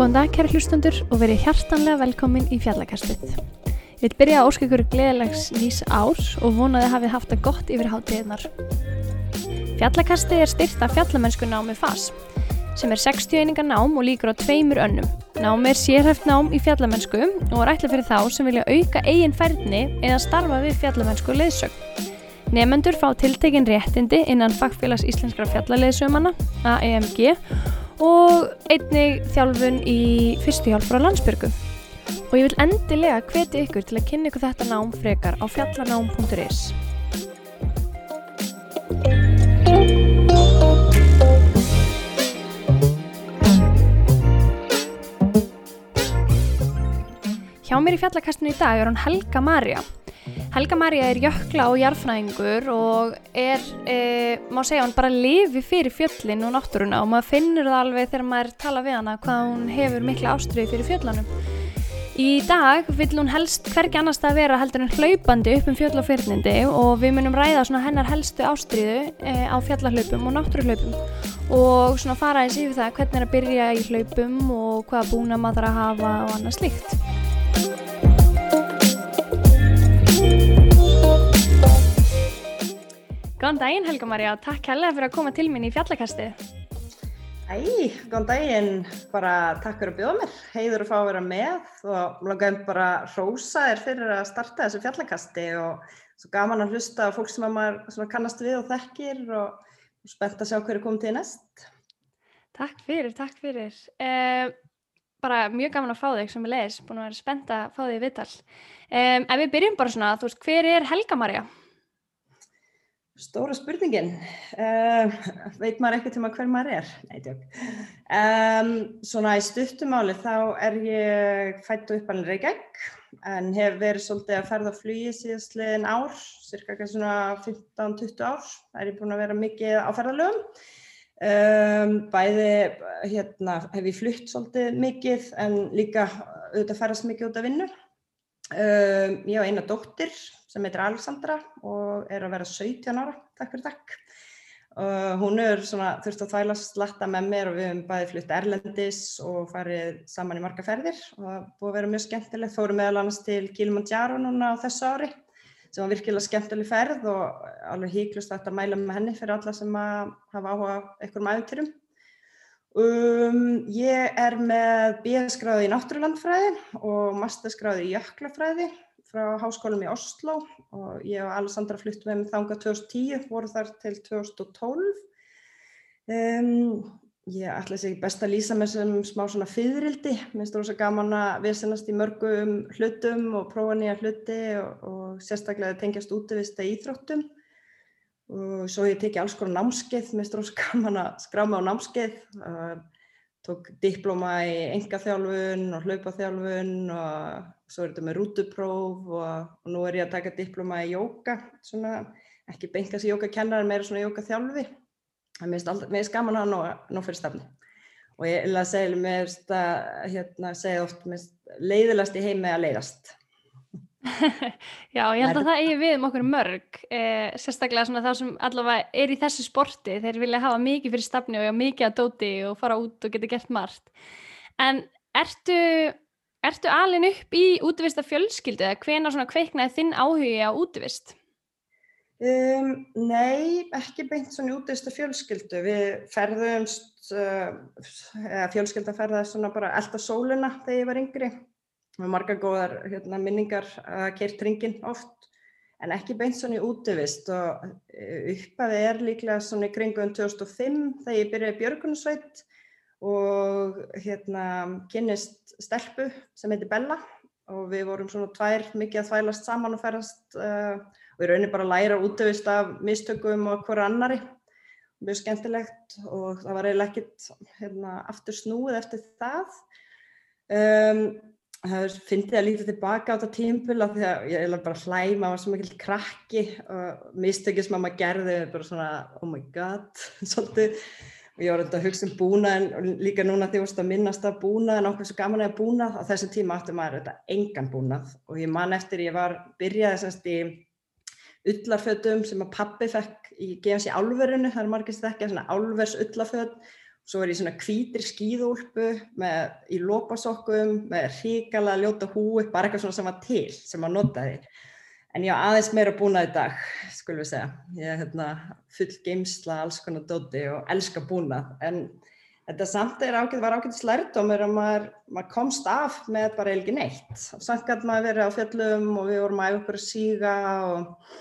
Góðan dag kæri hlustundur og verið hjartanlega velkomin í fjallakastið. Ég vil byrja að óska ykkur gleðilegs nýs árs og vonaði að hafið haft það gott yfir hátíðnar. Fjallakastið er styrt af fjallamennsku námi FAS sem er 60 einingar nám og líkur á tveimur önnum. Námi er sérhæft nám í fjallamennsku og er ætla fyrir þá sem vilja auka eigin færðni eða starfa við fjallamennsku leðsögn. Nefendur fá tiltekin réttindi innan Fagfélags Íslenskra fjallaleðsömanna, AEMG og einnig þjálfun í fyrstu hjálp frá landsbyrgu. Og ég vil endilega hveti ykkur til að kynna ykkur þetta nám frekar á fjallanám.is. mér í fjallakastinu í dag er hún Helga Marja. Helga Marja er jökla og jarfnæðingur og er, e, má segja, hann bara lifi fyrir fjöllin og náttúruna og maður finnur það alveg þegar maður tala við hana hvað hún hefur mikla ástriði fyrir fjöllunum. Í dag vill hún helst hvergi annars það vera heldur en hlaupandi upp um fjöll og við munum ræða hennar helstu ástriðu e, á fjallahlaupum og náttúruhlaupum og svona fara eins yfir það hvernig er að byrja í hlaupum og hvaða búna maður að hafa og annað slíkt. Góðan daginn Helga Marja og takk helga fyrir að koma til minn í fjallakasti. Æ, góðan daginn, bara takk fyrir að bjóða mér, heiður að fá að vera með og langaðum bara rósa þér fyrir að starta þessu fjallakasti og svo gaman að hlusta á fólk sem maður kannast við og þekkir og, spennt að sjá hverju komið til næst. Takk fyrir, takk fyrir. Eh, bara mjög gaman að fá þig sem ég leðis, búin að vera spennt að fá þig í viðtal. Eh, ef við byrjum bara svona, þú veist, hver er Helga Marja? Stóra spurningin, uh, veit maður ekkert um að hver maður er? Nei, tjók. Um, svona í stuttumáli þá er ég fætt og uppalinn Reykjavík en hef verið svolítið að ferða á flugi síðastliðin ár, cirka svona 15-20 ár, er ég búin að vera mikið á ferðalögum. Um, bæði hérna, hef ég flutt svolítið mikið en líka auðvitað ferðast mikið út af vinnu. Um, ég á eina dóttir sem heitir Alexandra og er að vera 17 ára, takk fyrir takk. Uh, hún er svona þurft að þvælast slatta með mér og við hefum bæði flutt Erlendis og farið saman í marga ferðir og það búið að vera mjög skemmtilegt. Fórum meðal annars til Kilimanjaro núna á þessu ári sem var virkilega skemmtileg ferð og alveg híklust að mæla með henni fyrir alla sem að hafa áhuga einhverjum æfintyrum. Um, ég er með BS-gráði í náttúrulandfræði og masterskráði í jöklafræði frá háskólum í Oslo og ég og Alessandra fluttum við með þanga 2010, voru þar til 2012. Um, ég ætla að segja best að lýsa mér sem smá svona fyririldi, mér finnst það rosa gaman að viðsennast í mörgum hlutum og prófa nýja hluti og, og sérstaklega tengjast útivist að íþróttum og svo ég teki alls konar námskeið, mér finnst það rosa gaman að skrá mig á námskeið. Uh, tók diploma í engaþjálfun og hlaupaþjálfun og svo er þetta með rútupróf og, og nú er ég að taka diploma í jóka, svona ekki bengast í jókakennar en meira svona jókaþjálfi. Það er mest gaman að ná, ná fyrir stafni. Og ég vil að segja, mér finnst að hérna, segja oft leiðilegast í heimi að leiðast. Já, ég held að það eigi við um okkur mörg, eh, sérstaklega svona þá sem allavega er í þessu sporti, þeir vilja hafa mikið fyrir stafni og mikið að dóti og fara út og geta gert margt. En ertu, ertu alin upp í útvista fjölskyldu eða hvena svona kveiknaði þinn áhugi á útvist? Um, nei, ekki beint svona útvista fjölskyldu. Við ferðumst, uh, fjölskylda ferðaði svona bara elda sóluna þegar ég var yngri. Með marga góðar hérna, minningar að kert ringin oft en ekki beint svona útivist. Og e, uppaði er líklega svona í kringum 2005 þegar ég byrjaði Björgunsveit og hérna kynist stelpu sem heiti Bella. Og við vorum svona tvær mikið að þvælast saman og ferast uh, og ég raunir bara að læra útivist af mistökum og hverju annari mjög skemmtilegt og það var eiginlega ekkert hérna, aftur snúið eftir það. Um, það finnst ég að líta tilbaka á þetta tímpil af því að ég er bara hlæg, maður svo mikil krakki og mistökið sem maður gerði bara svona oh my god svolítið. Og ég var auðvitað að hugsa um búnaðin og líka núna því að minnast að búnaðin okkur svo gaman að búnað á þessum tíma áttu maður auðvitað engan búnað. Og ég man eftir ég var byrjaði semst í ullarfötum sem að pappi fekk í gefans í álverinu, það er margist ekki svona álvers ullarföt svo er ég svona hvítir skíðúlpu með, í lópasokkum með ríkala ljóta húi, bara eitthvað svona sem var til, sem maður notaði. En ég á aðeins meira búnað í dag, skulum við segja. Ég er hérna, full geimsla, alls konar dóti og elska búnað. En þetta samt ágæt, var ágætt slærdómur að maður, maður komst af með bara ekki neitt. Samt gæti maður verið á fjallum og við vorum að æfa okkur að síga og,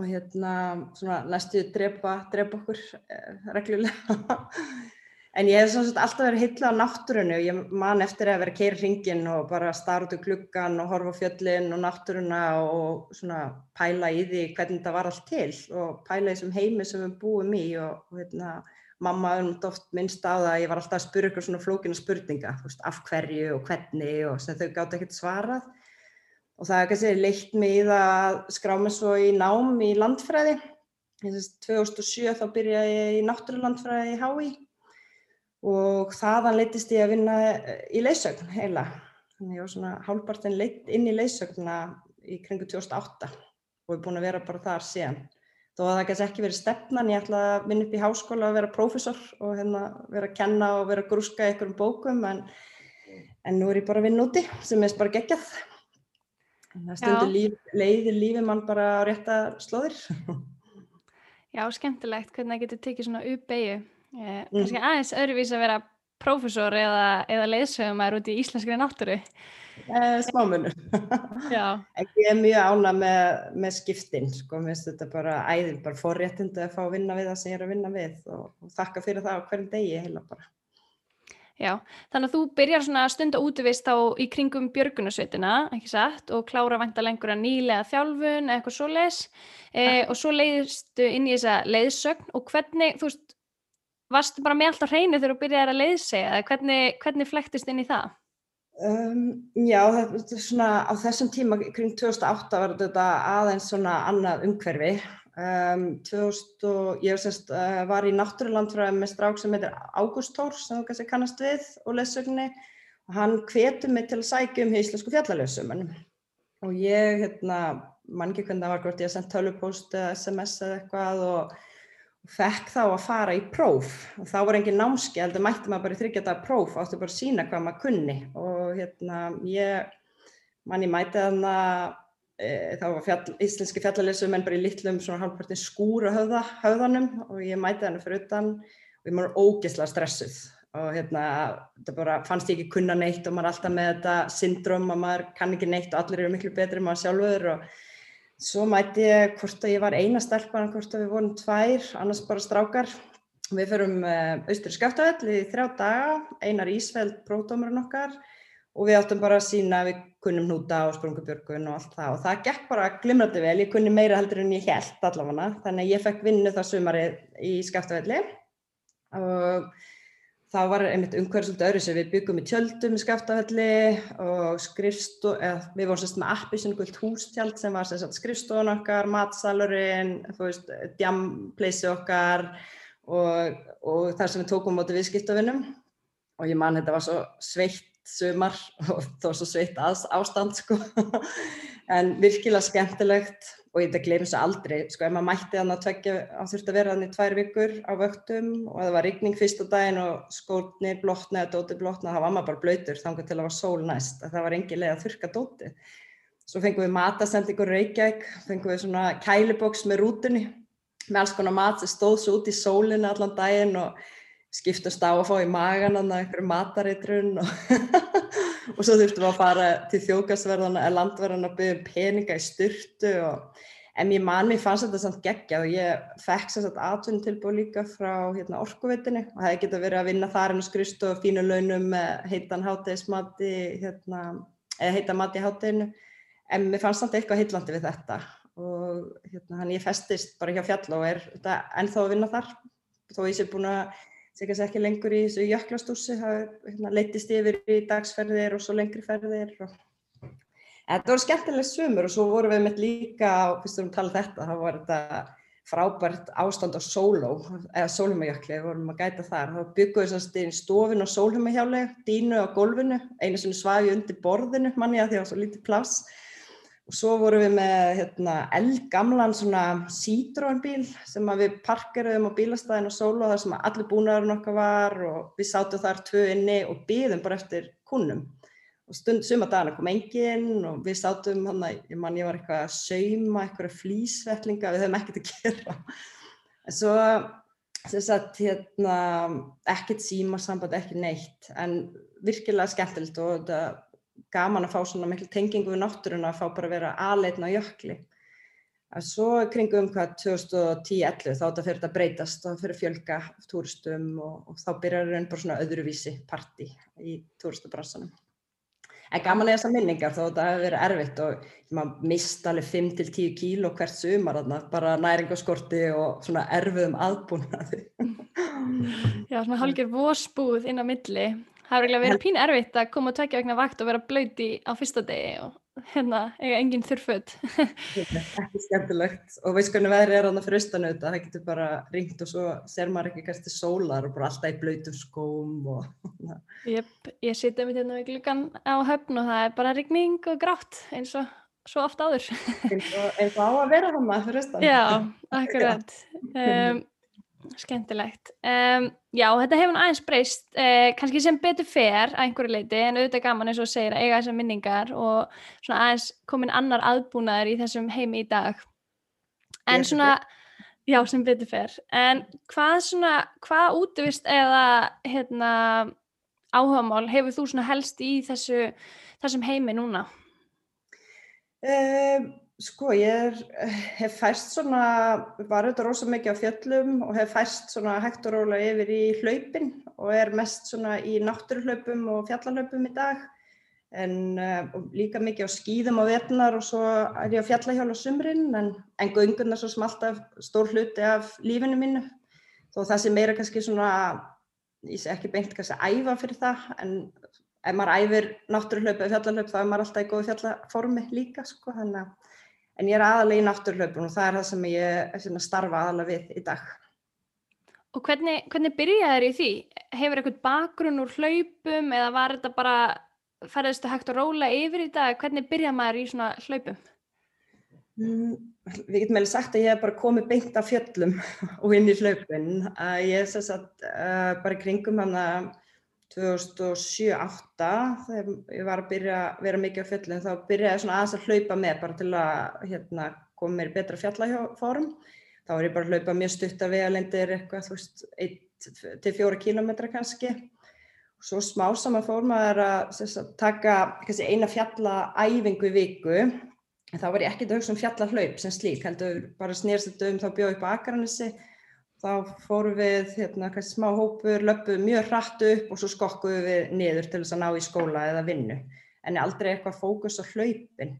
og hérna, svona næstu drepa, drepa okkur eh, reglulega. En ég hef svona alltaf verið hylla á náttúrunu og ég man eftir að vera að keira hringin og bara starra út úr gluggan og horfa fjöllin og náttúruna og svona pæla í því hvernig það var allt til og pæla í þessum heimi sem við búum í og, og hérna, mamma hefði oft minnst á það að ég var alltaf að spyrja ykkur svona flókina spurninga, veist, af hverju og hvernig og sem þau gátt ekkert svarað og það er kannski leitt það að skrá mig svo í nám í landfræði. Þess að 2007 þá byrjaði ég í náttúrulandfræði í HÍ og þaðan leittist ég að vinna eh, í leysögn heila. Þannig ég var svona hálfpartin leitt inn í leysögnuna í kringu 2008 og er búin að vera bara þar síðan. Þó að það kannski ekki verið stefnan, ég ætla að vinna upp í háskóla og vera prófessor og hérna vera að kenna og vera að grúska ykkur um bókum en, en nú er ég bara að vinna úti sem er bara geggjað. Það stundur líf, leiðir lífið mann bara á rétta slóðir. Já, skemmtilegt hvernig það getur tekið svona upp beigju Eh, mm. Kanski aðeins öðruvís að vera prófessor eða, eða leiðsögumar út í íslenskri náttúru. Eh, Smámunur. ég er mjög ána með, með skiptin, sko, mér finnst þetta bara æðin, bara forréttindu að fá að vinna við það sem ég er að vinna við og, og þakka fyrir það á hverjum degi heila bara. Já, þannig að þú byrjar svona stund að útvist á í kringum björgunasveitina, ekki satt, og klára vanta lengur að nýlega þjálfun eða eitthvað svo leiðs eh, og svo leiðistu inn í þessa leiðsögn og hvernig, þú veist, varstu bara með allt á hreinu þegar þú byrjaði að leiðsega eða hvernig, hvernig flektist inn í það? Um, já, þetta er svona á þessum tíma kring 2008 var þetta aðeins svona annað umhverfi um, 2000, ég semst, uh, var í náttúrulandfræði með strák sem heitir Ágúst Tór sem þú kannski kannast við og leðsögni og hann hvetu mig til að sækja um íslensku fjallalösum og ég, hérna, mann ekki hvernig það var hvort ég að senda tölupóst eða sms eða eitthvað og fekk þá að fara í próf. Og þá var engin námski, heldur mætti maður bara í þryggjata próf, áttu bara að sína hvað maður kunni. Og hérna ég manni mæti þannig að e, þá var fjall, íslenski fjallalesum en bara í litlum svona halvpartin skúra höfða, höfðanum og ég mæti þannig fyrir utan og ég maður ógeðslega stressuð og hérna þetta bara fannst ég ekki kunna neitt og maður alltaf með þetta syndrom að maður kann ekki neitt og allir eru miklu betri en maður sjálfur og Svo mætti ég hvort að ég var eina stelpan, hvort að við vorum tvær, annars bara strákar. Við förum uh, austur í Skaftafell í þrjá daga, einar Ísveld prófdómurinn okkar og við áttum bara að sína við kunnum hnúta og sprungubjörgun og allt það. Og það gekk bara glimrandi vel, ég kunni meira heldur en ég held allavega, þannig að ég fekk vinnu það sumarið í Skaftafelli og þá var einmitt umhverjum svolítið öðru sem við byggum í tjöldum í Skaftafelli og skrifstu, eða við vorum sérst með appi sem gullt hústjald sem var sérst skrifstofun okkar, matsalurinn, þú veist, djampleysi okkar og, og þar sem við tókum átta viðskiptavinnum og ég man þetta var svo sveitt sumar og það var svo sveitt ástand sko en virkilega skemmtilegt og ég svo aldrei, sko ef maður mætti þannig að tvekja, hann þurfti að vera þannig tvær vikur á vöktum og það var rigning fyrsta daginn og skórni blótna eða dóti blótna, það var maður bara blöytur þangar til að það var sól næst, að það var engi leið að þurka dóti. Svo fengum við matasendingur Reykjavík, fengum við svona kæliboks með rútunni með alls konar mat sem stóð svo út í sólinu allan daginn og skiptast á að fá í magan að einhverju matareitrun og, og svo þurftum við að fara til þjókastverðana eða landverðana að byggja um peninga í styrtu og en ég man mér fannst þetta samt geggja og ég fekk sér satt atvinnum tilbúið líka frá hérna, orkuvitinni og það hefði getið verið að vinna þar en skrist og fínu launum með heitan hátegismati hérna, eða heitan mati í hátteginu en mér fannst samt eitthvað heitlandi við þetta og hérna, ég festist bara hjá fjall og er ennþá að vinna þar þó ég sé búin að segja sér ekki lengur í þessu jöklastúsi, það hérna, leytist yfir í dagsferðir og svo lengri ferðir. Og... Þetta voru skemmtileg sumur og svo vorum við með líka, fyrst um tala þetta, það var þetta frábært ástand á sóló, eða sólhumajökli, við vorum að gæta þar. Það byggðuði sannst í stofin og sólhumahjáli, dínu á gólfinu, einu sem svaði undir borðinu manni að því að það var svo lítið pláss Og svo vorum við með hérna, eldgamlan svona Citroen bíl sem við parkeruðum á bílastæðinu sólu þar sem allir búnaðurinn okkar var og við sátum þar tvö inni og byðum bara eftir kunnum. Og stund suma dagana kom enginn og við sátum hann að, ég man ég var eitthvað að sauma, eitthvað flýsvellinga, við höfum ekkert að gera. En svo, sem sagt, hérna, ekkert símasamband, ekki neitt, en virkilega skemmtilegt og þetta gaman að fá svona miklu tengingu við náttúruna að fá bara að vera aðleitna á jökli. En svo kringum hvað 2010-11 þá þetta fyrir þetta breytast það fyrir fjölga túristum og, og þá byrjar raun bara svona öðruvísi parti í túristubransanum. En gaman er þessar minningar þó þetta hefur verið erfitt og maður mista alveg 5-10 kíl og hvert sumar þarna, bara næringaskorti og svona erfiðum aðbúnaði. Já, svona halgir vósbúð inn á milli Það hefur verið pín erfitt að koma og tvekja vegna vakt og vera blöyti á fyrsta degi og hérna eiga engin þurrföld. ekki skemmtilegt og veist hvernig veðri er það fyrir austanauta, það getur bara ringt og svo ser maður ekki kannski sólar og bara alltaf í blöytum skóm og... Jöp, ég sitja mitt hérna við glukkan á höfn og það er bara ringning og grátt eins og svo ofta áður. eins og á að vera maður fyrir austanauta. Já, akkurat. Um, Skemmtilegt. Um, já, þetta hefur aðeins breyst, uh, kannski sem betur fer að einhverju leiti, en auðvitað gaman eins og segir að eiga þessar minningar og svona aðeins komin annar aðbúnaður í þessum heimi í dag. En ég svona, já, sem betur fer. En hvað svona, hvað útvist eða hérna, áhugamál hefur þú svona helst í þessu, þessum heimi núna? Um, Sko ég er, hef fæst svona, var auðvitað rosa mikið á fjöllum og hef fæst svona hægt og rólega yfir í hlaupin og er mest svona í náttúruhlaupum og fjallalöpum í dag. En uh, líka mikið á skýðum á vetnar og svo er ég á fjallahjálf á sumrin en, en göngunar svo sem alltaf stór hluti af lífinu mínu. Þó það sem meira kannski svona, ég sé ekki beint kannski að æfa fyrir það en ef maður æfir náttúruhlaup eða fjallalöp þá er maður alltaf í góðu fjallaformi líka sko þannig að en ég er aðalega í náttúrhlaupun og það er það sem ég sem starfa aðalega við í dag. Og hvernig, hvernig byrjaði þér í því? Hefur eitthvað bakgrunn úr hlaupum eða var þetta bara, færðist það hægt að róla yfir í dag? Hvernig byrjaði maður í svona hlaupum? Mm, við getum meðal sagt að ég hef bara komið beint af fjöllum og inn í hlaupin. Uh, ég er að uh, bara í kringum hann að 2007-08 þegar ég var að byrja að vera mikið á fjöllin þá byrjaði svona aðeins að hlaupa með bara til að hérna, koma mér í betra fjallahjófórum þá er ég bara að hlaupa mjög stutt að vegalendir eitthvað þú veist 1-4 kílometra kannski. Og svo smá saman fór maður að, að taka kannski, eina fjallaæfingu í viku. En þá var ég ekkert að hugsa um fjallahlaup sem slík heldur bara snýrst þetta um þá bjóð upp á Akranissi þá fórum við hérna, smá hópur, löpum mjög hratt upp og svo skokkuðum við niður til þess að ná í skóla eða vinnu en aldrei eitthvað fókus á hlaupin.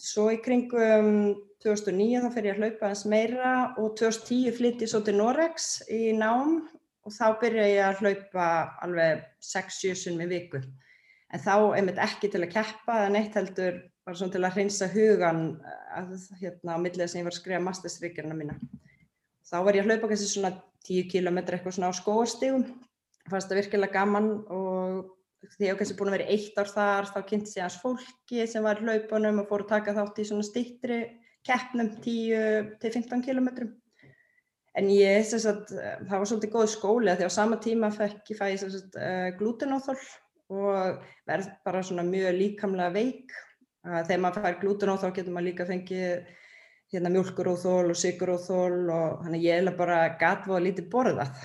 Svo í kringum 2009 þá fer ég að hlaupa eins meira og 2010 flytti ég svo til Norex í nám og þá byrja ég að hlaupa alveg 6-7 sunn við viku. En þá einmitt ekki til að keppa eða neitt heldur bara svona til að hreinsa hugan að, hérna, á millið sem ég var að skrifa masterstrykjurna mína þá var ég að hlaupa kannski svona 10 km eitthvað svona á skóastígum fannst það virkilega gaman og því ég hef kannski búin að vera eitt ár þar þá kynnt sér hans fólki sem var í hlaupunum og fór að taka þátt í svona stittri keppnum 10-15 km en ég að það var svolítið góð skóli því á sama tíma fekk ég fæði eh, glútenóþól og verð bara svona mjög líkamlega veik. Þegar maður fær glútenóþól getur maður líka fengið hérna mjölkuróþól og siguróþól og hann er ég eða bara gatvað að lítið borðað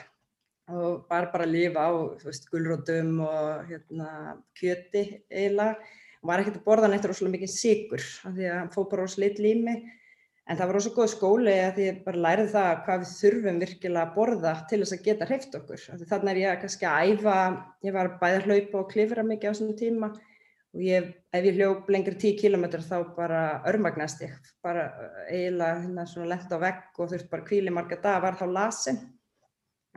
og var bara að lifa á, þú veist, gulrótum og hérna kjöti eiginlega. Og var ekkert að borða neitt rosalega mikið sigur af því að hann fóð bara rosalega litl í mig. En það var rosalega góð skóli að því ég bara lærið það hvað við þurfum virkilega að borða til þess að geta hreift okkur. Þannig er ég kannski að æfa, ég var bæðið að hlaupa og klifra mikið á svona tíma og ég, ef ég hljóp lengri 10 km þá bara örmagnast ég. Bara eh, eiginlega hérna svona lent á vegg og þurft bara kvíli marga dag var þá lasin.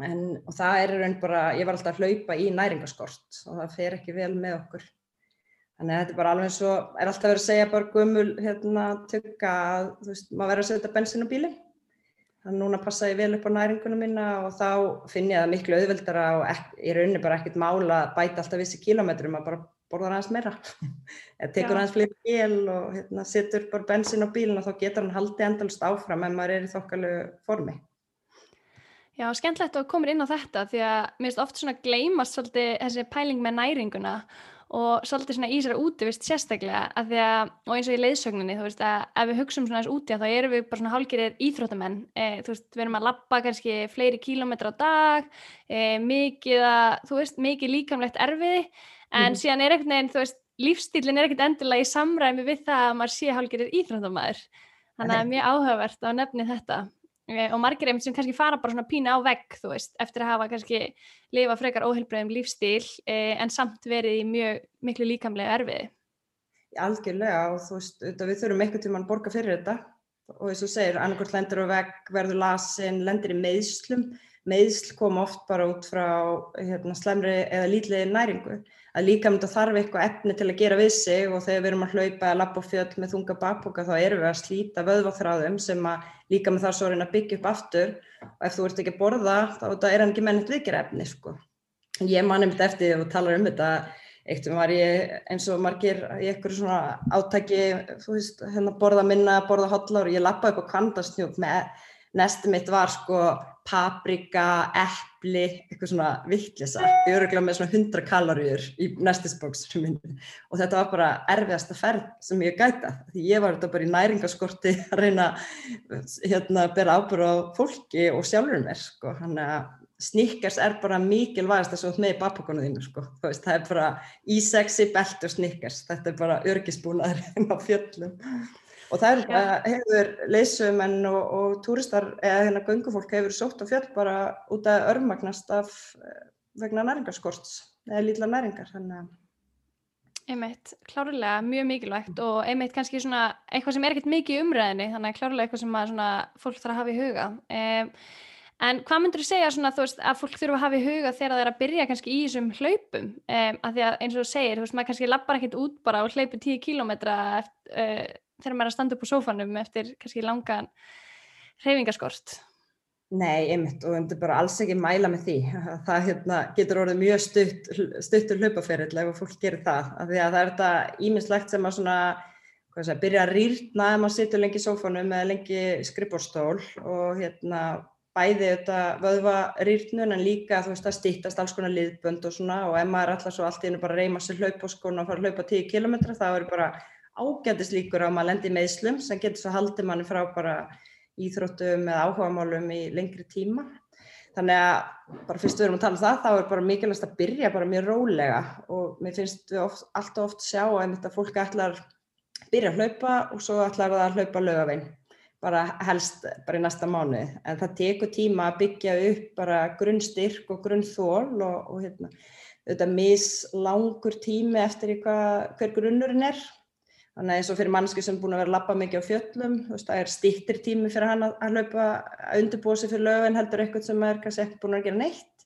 En, og það er raun bara, ég var alltaf að hlaupa í næringaskort og það fer ekki vel með okkur. Þannig að þetta er bara alveg svo er alltaf verið að segja bara gummul hérna tugga að þú veist, maður verður að setja bensin á bíli þannig að núna passa ég vel upp á næringuna minna og þá finn ég það miklu auðveldara og ég raunir bara ekkert mála að bæta alltaf vissi kílometrum að bara borðar hans meira. Eða tekur hans fleiri bíl og hérna, setur bara bensin á bílun og þá getur hann haldið endalust áfram ef maður er í þokkalegu formi. Já, skemmtlegt að koma inn á þetta því að mér finnst oft svona gleymast svolítið þessi pæling með næringuna og svolítið svona í sér útivist sérstaklega að því að, og eins og í leiðsögninni þú veist að ef við hugsaum svona þess úti þá erum við bara svona hálgirir íþróttamenn. E, þú veist, við erum að lappa kannski fleiri kílómetra á dag e, mikið að, þú veist, mikið líkamlegt erfiði, en mm. síðan er ekkert neginn, þú veist, lífstílinn er ekkert endilega í samræmi við það að maður sé hálgirir íþróttamæður, þannig að mjög áhugavert á nefni þetta. Og margir einmitt sem kannski fara bara svona pína á vegg þú veist, eftir að hafa kannski lifa frekar óheilbreyðum lífstíl eh, en samt verið í mjög miklu líkamlega erfiði. Algjörlega. Og þú veist, við þurfum eitthvað til mann að borga fyrir þetta. Og eins og segir, annarkort lendir á vegg, verður lasin, lendir í meðslum meðsl kom oft bara út frá hérna, slemri eða lítliði næringu að líka mynda þarf eitthvað efni til að gera við sig og þegar við erum að hlaupa eða lappa fjöld með þunga bakboka þá erum við að slíta vöðváþráðum sem að líka með þar svo reyna að byggja upp aftur og ef þú ert ekki að borða þá er hann ekki mennit viðgerð efni sko. Ég man einmitt eftir því að þú talar um þetta eitt um var ég eins og margir í einhverju svona átæki þú veist, hérna borða minna, borða hotlar og ég lappa upp á kvandastnjúk með næstum mitt var sko paprika, eppli, eitthvað svona vittlisa, öruglega með svona 100 kaloríur í næstisbóksum minni og þetta var bara erfiðasta ferð sem ég gæta því ég var þetta bara í næringaskorti að reyna hérna að bera ábúr á fólki og sjálfur mér sko, hann að snikkers er bara mikilvægast að svo með í bappokonu þínu sko, veist, það er bara í sexi belt og snikkers, þetta er bara örgisbúnaður á fjöllum og það er, ja. hefur leysumenn og, og túristar eða hérna gungufólk hefur sótt á fjöld bara út að örmagnast af eh, vegna næringarskorts eða lítla næringar þannig Einmitt, klárlega mjög mikilvægt og einmitt kannski svona eitthvað sem er ekkert mikið umræðinni þannig klárlega eitthvað sem að svona fólk þarf að hafa í huga um, en hvað myndur þú segja svona þú veist að fólk þurfa að hafa í huga þegar það er að byrja kannski í þessum hlaupum um, að því að eins og þú segir, þú veist maður kannski lappar ekkert út bara og hlaupur 10 kílómetra eftir uh, þegar maður er að standa upp á sófanum eftir kannski langan reyfingaskort Nei, einmitt og er bara alls ekki mæla með því. Það hérna, getur orðið mjög stutt, stuttur hlaupaferill ef fólk gerir það. Af því að það er þetta íminnslegt sem að svona Sé, byrja að rýrna ef maður situr lengi í sófanum eða lengi skrifbórstól og hérna bæði þetta vöðva rýrnun en líka þú veist að stýttast alls konar liðbönd og svona. Og ef maður alltaf svo allt í hennu bara reyma sér hlaup og skona og fara að hlaupa 10 km þá er bara ágætis líkur á að maður lendi í meðslum sem getur svo haldið manni frá bara íþróttum eða áhugamálum í lengri tíma. Þannig að bara fyrst við erum að tala um það, þá er bara mikilvægast að byrja bara mjög rólega og mér finnst við oft, alltaf oft sjá að þetta fólk ætlar að byrja að hlaupa og svo ætlar það að hlaupa lögavein, bara helst bara í næsta mánu. En það tekur tíma að byggja upp bara grunnstyrk og grunnþól og, og hérna, þetta mislangur tími eftir hvað, hver grunnurinn er Þannig að eins og fyrir mannsku sem er búin að vera að lappa mikið á fjöllum, það er stýttir tími fyrir hann að, að hlaupa að undirbúa sig fyrir lögum heldur eitthvað sem er kannski ekki búin að gera neitt.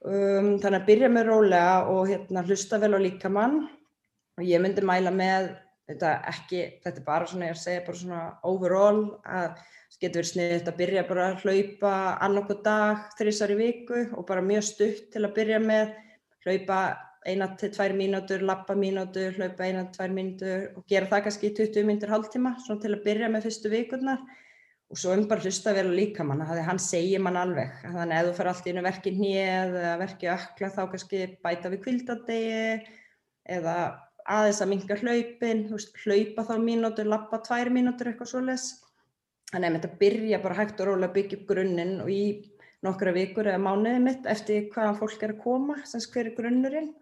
Um, þannig að byrja með rólega og hérna, hlusta vel á líkamann og ég myndi mæla með þetta ekki, þetta er bara svona, ég er að segja bara svona overall að það getur verið sniðið að byrja bara að hlaupa annokkuð dag, þrísar í viku og bara mjög stutt til að byrja með hlaupa eina til tvær mínútur, lappa mínútur, hlaupa eina til tvær mínútur og gera það kannski í 20 mínútur hálftíma svona til að byrja með fyrstu vikurnar. Og svo um bara hlusta vel líka manna þannig að hann segir mann alveg. Þannig að ef þú fer alltaf inn að verki hnið eða verki ökla þá kannski bæta við kvildadegi eða aðeins að minga hlaupin hlaupa þá mínútur, lappa tvær mínútur eitthvað svolítið þannig að þetta byrja bara hægt og rólega að byggja upp grunninn og í nokkra vikur eða mánuði mitt eftir hvaðan fólk er að koma, sem hver er grunnurinn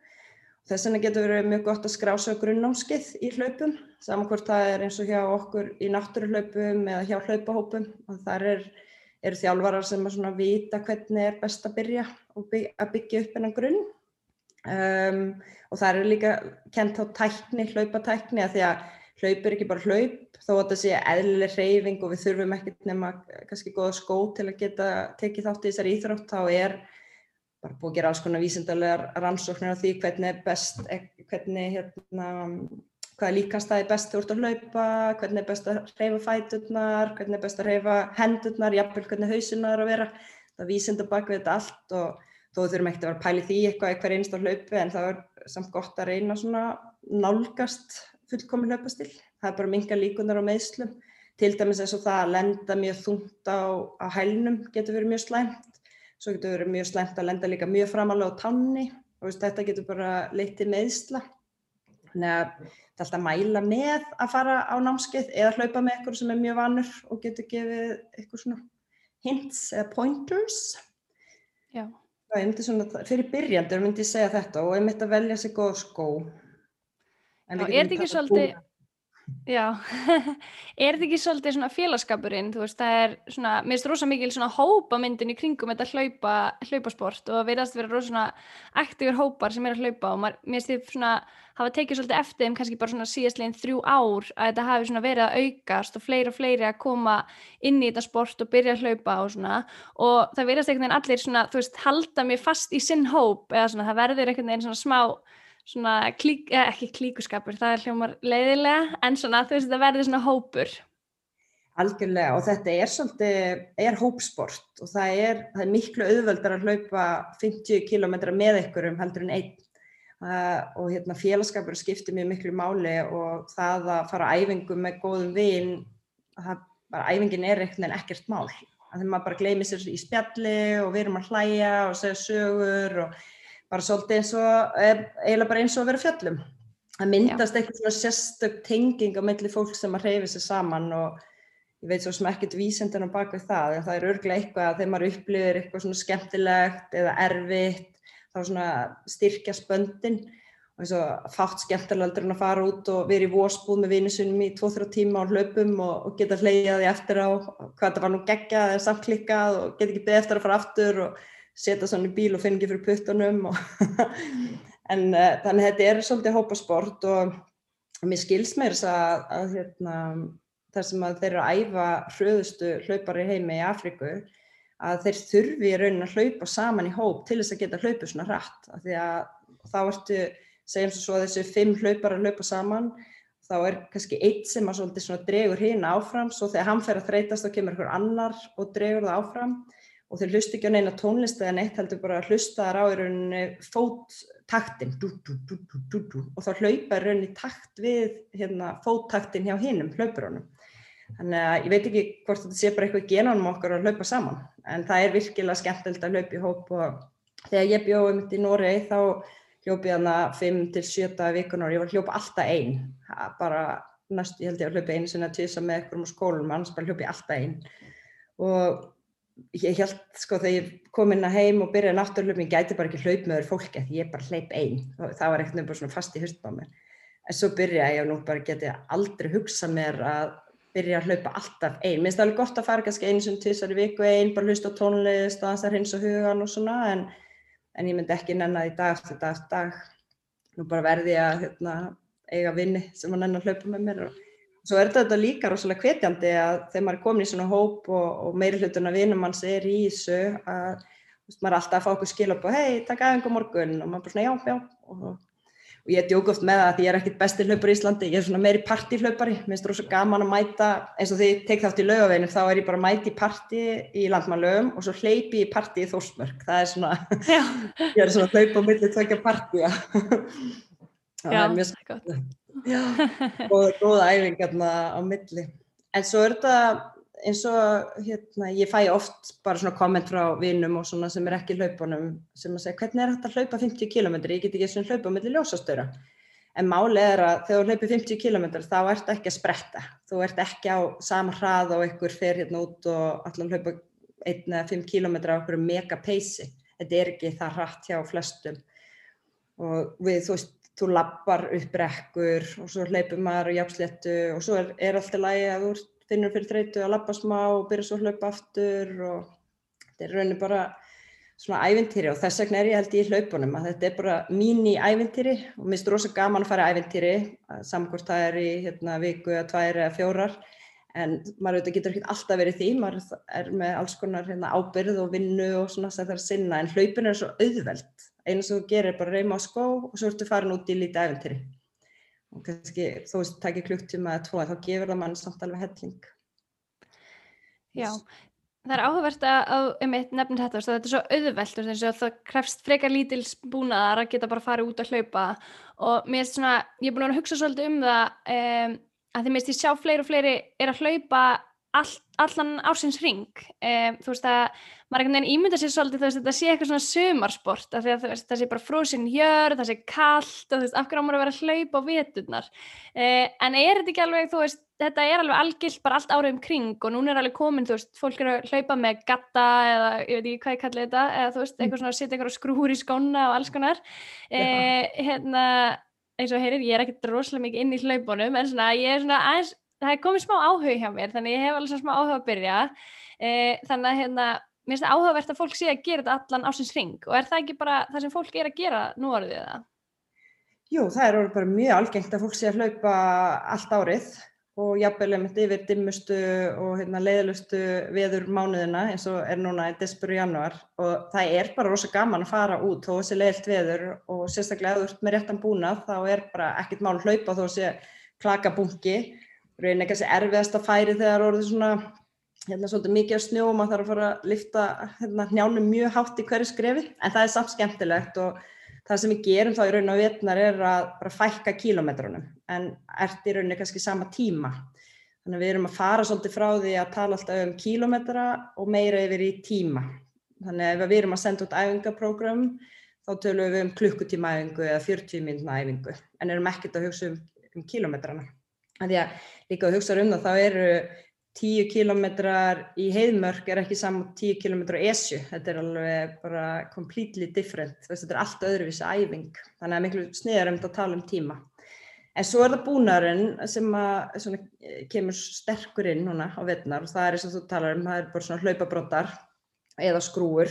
Þess vegna getur verið mjög gott að skrása grunnámskið í hlaupum, saman hvort það er eins og hjá okkur í náttúruhlaupum eða hjá hlaupahópum. Og þar er, eru þjálfarar sem að vita hvernig er best að byrja byggja, að byggja upp enn grunn. Um, og það er líka kent á tækni, hlaupatækni, að því að hlaup er ekki bara hlaup, þó að það sé eðlileg hreyfing og við þurfum ekkert nema kannski góða skó til að geta tekið þátt í þessari íþrótt, þá er bara búið að gera alls konar vísindalegar rannsóknir á því hvernig er best, eh, hvernig hérna, hvað er líkastæði best þú ert að hlaupa, hvernig er best að hreyfa fæturnar, hvernig er best að hreyfa hendurnar, jafnvel hvernig hausunar að vera. Það vísinda bak við þetta allt og þó þurfum ekkert að vera pæli því eitthvað eitthvað einst á hlaupu en það er samt gott að reyna svona nálgast fullkomin hlaupastil. Það er bara minga líkunar á meðslum. Til dæmis eins og það að lenda mjög þungt á, á hælnum getur verið mjög slæmt. Svo getur verið mjög slæmt að lenda líka mjög framalega á tanni og veist, þetta getur bara leitt í meðsla. Þannig að það er alltaf að mæla með að fara á námskeið eða hlaupa með eitthvað sem er mjög vanur og getur gefið eitthvað svona hints eða pointers. Já. Það er myndið svona, fyrir byrjandur myndi ég segja þetta og ég myndi að velja sig góð skó. Já, er þetta ekki svolítið, Já, er þetta ekki svolítið svona félagskapurinn, þú veist, það er svona, mér finnst rosa mikil svona hópamyndin í kringum þetta hlaupa, hlaupasport og verðast vera rosa svona aktífur hópar sem er að hlaupa og mér finnst því svona hafa tekið svolítið eftir þeim kannski bara svona síðastleginn þrjú ár að þetta hafi svona verið að aukast og fleiri og fleiri að koma inn í þetta sport og byrja að hlaupa og svona. Og það verðast einhvern veginn allir svona, þú veist, halda mér fast í sinn hóp eða svona það verður einhvern veginn svona smá svona klík, eh, ekki klíkuskapur, það er hljómar leiðilega, en svona þú veist það verður svona hópur. Algjörlega og þetta er svolítið, er hópsport og það er, það er miklu auðvöldar að hlaupa 50 km með ykkur um heldur en einn uh, og hérna félagskapur skiptir mjög miklu máli og það að fara á æfingu með góðum vinn, það bara æfingin er ekkert en ekkert mál. Þannig að maður bara gleymið sér í spjalli og við erum að hlæja og segja sögur og bara svolítið eins og, eiginlega bara eins og að vera fjöllum. Það myndast eitthvað svona sérstök tenging á melli fólk sem að hreyfi sér saman og ég veit svo sem ekkert vísendin á baka það, en það er örglega eitthvað að þegar maður upplifir eitthvað svona skemmtilegt eða erfitt, þá svona styrkja spöndin og eins og fátt skemmtilegaldur en að fara út og vera í vósbúð með vinnisunum í 2-3 tíma á hlaupum og, og geta hleyjaði eftir á hvað það var nú geggjað eða samklikkað og geta ekki beð eftir að fara aftur og setja svona í bíl og finna ekki fyrir puttunum en uh, þannig að þetta er svolítið hópasport og, mér skils mér þess að, að hérna, þar sem að þeir eru að æfa hröðustu hlaupar í heimi í Afríku að þeir þurfi í raunin að hlaupa saman í hóp til þess að geta hlaupið svona hratt. Af því að þá ertu, segjum svo að þessu fimm hlaupar að hlaupa saman þá er kannski eitt sem að svona dregur hérna áfram svo þegar hann fer að þreytast þá kemur einhver annar og dregur það áfram og þeir hlusta ekki á neina tónlist eða neitt heldur bara að hlusta þar á í rauninni fóttaktin. Og þá hlaupa rauninni takt við hérna, fóttaktin hjá hinnum hlaupurunum. Þannig að ég veit ekki hvort þetta sé bara eitthvað genanum okkar að hlaupa saman en það er virkilega skemmtilegt að hlaupa í hóp og þegar ég bjóði mitt í Noregi þá hljópi ég hana 5-7 vikunar og ég var hljópa alltaf einn, bara næst ég held ég að hljópa einu sinna tísa með eitthvað um skólum, annars bara hljópi alltaf einn og ég held sko þegar ég kom inn að heim og byrjaði náttúrulega, ég gæti bara ekki hlaup með þér fólki því ég bara hleyp einn og það var ekkert nefnilega svona fast í mér. En svo byrjaði ég og nú bara geti aldrei hugsað mér að byrja að hlaupa alltaf einn, mér finnst það alveg gott að fara kannski einu sem tísar í viku einn, bara hlusta á tónlist og það er hins og hugan og svona en, en ég myndi ekki nennað í dag eftir dag eftir dag. Nú bara verði ég að hérna, eiga vinni sem að nenn hlaupa Svo er þetta líka rosalega hvetjandi að þegar maður er komin í svona hóp og, og meiri hlutun að vinum manns er í þessu að veist, maður er alltaf að fá okkur skil upp og hei, takk aðeins um morgun. Og maður er bara svona já, já. Og, og ég djók oft með það að ég er ekkit besti hlaupar í Íslandi, ég er svona meiri partíhlaupari, mér finnst rosalega gaman að mæta eins og því ég tek þátt í laugaveginu þá er ég bara að mæti í partí í landmannlaugum og svo hleypi í partí í Þórsmörk, það er svona, ég er svona hlaup Já, og góða æfingarna á milli. En svo er þetta eins og hérna, ég fæ oft bara svona komment frá vinnum og svona sem er ekki hlaupunum sem að segja hvernig er þetta að hlaupa 50 km ég get ekki svona hlaupa á milli ljósastöra en máli er að þegar þú hlaupir 50 km þá ert ekki að spretta. Þú ert ekki á sama hrað og ykkur fer hérna út og allan hlaupa 1-5 km á okkur mega peysi. Þetta er ekki það hratt hjá flestum. Og við þú veist þú lappar upp brekkur og svo hleypur maður á jafnsléttu og svo er, er alltaf lægi að þú finnur fyrir þreytu að lappa smá og byrja svo að hlaupa aftur og þetta er raunin bara svona ævintýri og þess vegna er ég held í hlaupunum að þetta er bara mín í ævintýri og mér finnst rosa gaman að fara ævintýri samkvæmt það er í hérna, viku eða tvær eða fjórar en maður auðvitað getur ekki alltaf verið því, maður er með alls konar hérna, ábyrð og vinnu og svona sem það er að sinna en hlaupin er svo auðveld einu sem þú gerir er bara reyma á skó og svo ertu farin út í lítið æventyri og kannski að það takir klukktíma eða tvo þá gefur það mann samt alveg helling. Já, það er áhugavert að um eitt nefnir þetta, þetta er svo auðvelt og það krefst frekar lítils búnaðar að geta bara farið út að hlaupa. Og mér er svona, ég er búin að hugsa svolítið um það um, að því mér er sjá fleiri og fleiri er að hlaupa all, allan ársins ring um, þú veist að maður einhvern veginn ímynda sér svolítið veist, þetta sé eitthvað svona sumarsport af því að veist, það sé bara fróðsinn hjörð, það sé kallt og þú veist, af hverju á maður að vera að hlaupa á véturnar uh, en er þetta ekki alveg þú veist, þetta er alveg algilt bara allt árið um kring og núna er alveg komin, þú veist, fólk er að hlaupa með gatta eða ég veit ekki hvað ég kalli þetta eða þú veist, mm. eitthvað svona að setja eitthvað skrúur í skóna og alls konar. Uh, hérna, eins og heyrir, ég er ekkert rosalega mikið inn í hlaupunum en svona, ég er svona aðeins það er komið smá áhug hjá mér þannig ég hef alveg smá áhug að byrja. E, þannig að hérna, mér finnst það áhugavert að fólk sé að gera þetta allan ásins ring og er það ekki bara það sem fólk er að gera nú orðið það? Jú, það er bara mjög algengt að fólk sé að hlaupa allt árið og jafnvel einmitt yfir dimmustu og hérna, leiðlustu veður mánuðina eins og er núna í desperu januar og það er bara rosa gaman að fara út þó þessi leiðilt veður og sérstaklega ef þú ert með réttan búnað þá er bara ekkit mál að hlaupa þó þessi klakabungi raunin ekki að sé erfiðast að færi þegar orðið svona hérna svolítið mikið af snjó og maður þarf að fara að lifta hérna njánum mjög hátt í hverju skrefi. En það er samt skemmtilegt og það sem við gerum þá í raun og vetnar er að bara fækka kílometrunum en ert í rauninni kannski sama tíma. Þannig að við erum að fara svolítið frá því að tala alltaf um kílometra og meira yfir í tíma. Þannig að ef við erum að senda út æfingaprógram þá tölum við um klukkutíma æfingu eða 40 minna æfingu. En erum ekkert að hugsa um, um kílometrana því að líka að hugsa um það, þá eru 10 kilometrar í heiðmörk er ekki saman 10 kilometrar á esju, þetta er alveg bara completely different, þetta er allt öðruvísi æfing, þannig að miklu sniðar um þetta að tala um tíma. En svo er það búnarinn sem að, svona, kemur sterkur inn núna á vettnar og það er og þú talar um, það er bara svona hlaupabrótar eða skrúur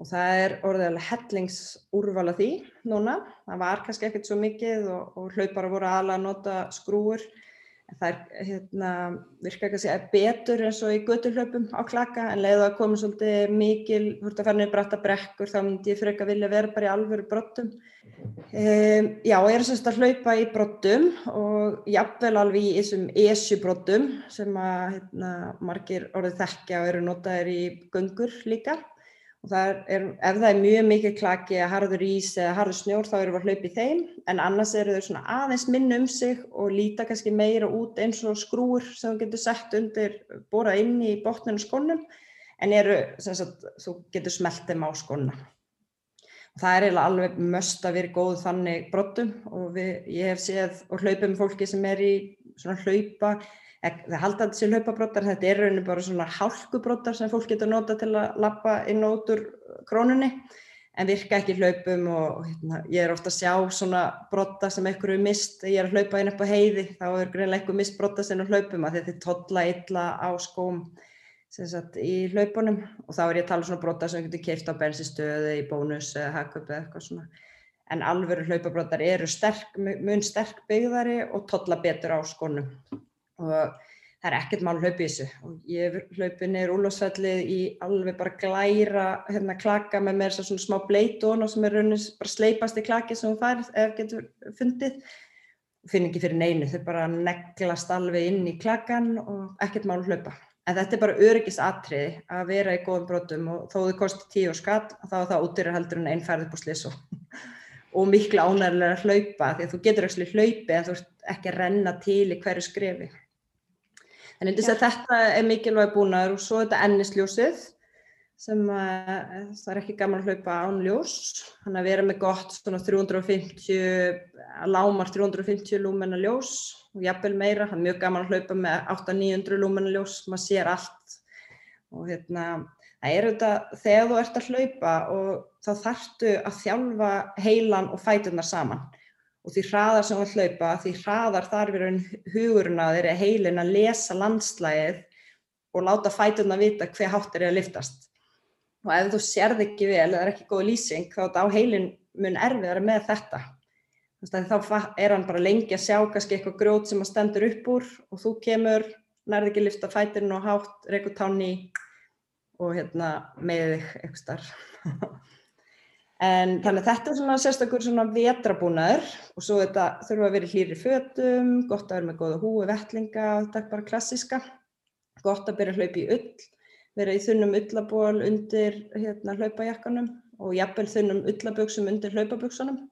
og það er orðiðlega hellingsúrvala því núna, það var kannski ekkert svo mikið og, og hlaupar voru aðla að nota skrúur það er hérna, virka ekki að segja betur eins og í göturhlaupum á klaka en leiðu að koma svolítið mikil ert að fara niður bratta brekkur þá myndi ég freka vilja vera bara í alvöru brottum. Um, já ég er semst að hlaupa í brottum og jafnvel alveg í þessum esjubrottum sem að hérna, margir orðið þekkja og eru notaðir í göngur líka og það er, ef það er mjög mikið klaki að harður ís eða harður snjór þá eru við að hlaupa í þeim. En annars eru þau svona aðeins minn um sig og líta kannski meira út eins og skrúur sem þú getur sett undir bóra inn í botninu skonnum en eru, sagt, þú getur smelt þeim á skonna og það er eiginlega alveg möst að vera góð þannig brottum og við, ég hef séð og hlaupum fólki sem er í svona hlaupa það halda þessi hlaupabrótar, þetta er rauninu bara svona hálkubrótar sem fólk getur nota til að lappa inn og út úr krónunni en virka ekki hlaupum og hérna, ég er ofta að sjá svona brotta sem einhverju er mist, ég er að hlaupa inn upp á heiði, þá er greinlega einhver mist brotta sem hlaupum að þetta er totla illa á skóm sagt, í hlaupunum. Og þá er ég að tala um svona brotta sem getur keift á bensinstöðu í bónus hagköp eða eitthvað svona. En alvöru hlaupabrótar eru sterk, mun sterk byggðari og totla betur á skónum og það er ekkert mál í þessu. Og ég hlaupi neyru úlásfellið í alveg bara glæra hérna klaka með mér svona smá bleitón og sem er raunin bara sleipast í klaki sem hún færð ef getur fundið. Finn ekki fyrir neinu, þau bara neglast alveg inn í klakan og ekkert mál hlaupa. En þetta er bara öryggisatriði að vera í góðum brotum og þó þau kosti tíu og skatt þá er það útýra heldur en einn færð upp á sliss og, og miklu ánægilega að hlaupa því að þú getur ekki hlaupi en þú ert ekki að renna til í hverju skrefi En ja. þetta er mikilvæg búnaður og svo er þetta ennisljósið sem að, það er ekki gaman að hlaupa án ljós. Þannig að vera með gott svona 350, lámar 350 lúmenna ljós og jafnvel meira. Það er mjög gaman að hlaupa með 800-900 lúmenna ljós, maður sér allt. Og hérna, það er auðvitað þegar þú ert að hlaupa og þá þarftu að þjálfa heilan og fætunar saman og því hraðar sem við hlaupa, því hraðar þar verður hugurinn að þeirra heilin að lesa landslægið og láta fæturna vita hver hátt er að liftast. Og ef þú sérð ekki vel eða er ekki góð lýsing þá er þetta á heilin mun erfiðar með þetta. Þá er hann bara lengi að sjá kannski eitthvað grót sem að stendur upp úr og þú kemur, nærði ekki lifta fæturinn og hátt, reyku tanni og hérna með þig eitthvað starf. En þannig að þetta er svona sérstakur svona vetrabúnaður og svo þetta þurfa að vera hlýri fötum, gott að vera með góða húi, vettlinga, þetta er bara klassiska. Gott að byrja að hlaupa í ull, vera í þunnum ullaból undir hérna, hlaupajakkanum og jafnvel þunnum ullaböksum undir hlaupaböksunum.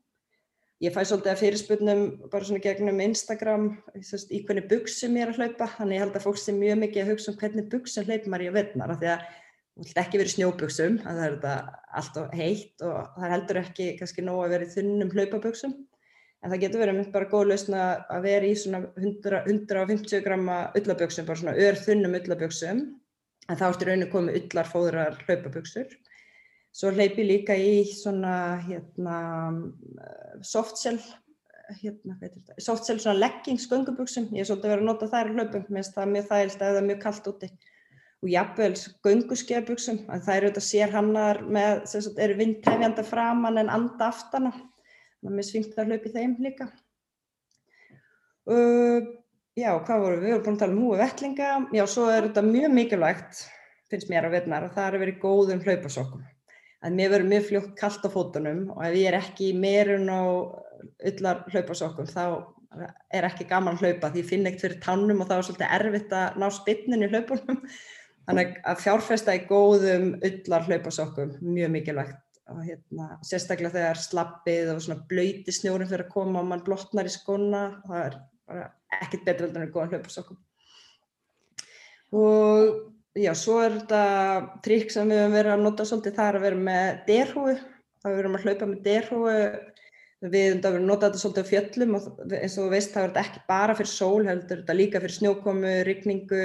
Ég fæ svolítið að fyrirspurnum bara svona gegnum Instagram þess, í hvernig buksum ég er að hlaupa, þannig ég held að fólk sé mjög mikið að hugsa um hvernig buksum hlaupar ég að verðnar, af því að þú vilt ekki verið snjóbuksum, það er þetta alltaf heitt og það er heldur ekki kannski nóg að vera í þunnum hlaupaböksum, en það getur verið bara góð lausna að vera í svona 100, 150 gramma ullaböksum, bara svona ör þunnum ullaböksum en þá ertu rauninu komið ullarfóðrar hlaupaböksur. Svo hleypi líka í svona hérna, softshell, hérna, softshell leggings gönguböksum. Ég er svolítið verið að nota þær hlaupum, minnst það er mjög þægilt eða mjög kallt úti. Og jafnvel gönguskeðaböksum, en það eru þetta sér hannar með, sagt, eru vindhefjanda framann en anda aftana. Þannig að mér svingt að hlaupi þeim líka. Uh, Já, hvað voru við? Við vorum búin að tala um húi vettlinga. Já, svo er þetta mjög mikilvægt, finnst mér að veitna, að það er að vera í góðum hlaupasokkum. Að mér verður mjög fljótt kallt á fótunum og ef ég er ekki meirun á öllar hlaupasokkum þá er ekki gaman að hlaupa því ég finn ekkert fyrir tannum og þá er svolítið erfitt að ná spinnin í hlaupunum. Þannig að fjárfesta í góðum öllar hlaupasokkum, mjög mikilvægt. Og hérna, sérstaklega þegar slappið og svona blöyti snjórum fyrir að koma og mann blotnar í skona, það er bara ekkert betra en góðan hlaupasokkum. Og já, svo er þetta trikk sem við höfum verið að nota svolítið, það er að vera með derhúi. Það er verið að hlaupa með derhúi. Við höfum verið að nota þetta svolítið á fjöllum og eins og veist það er þetta ekki bara fyrir sól, heldur þetta líka fyrir snjókomu, rigningu,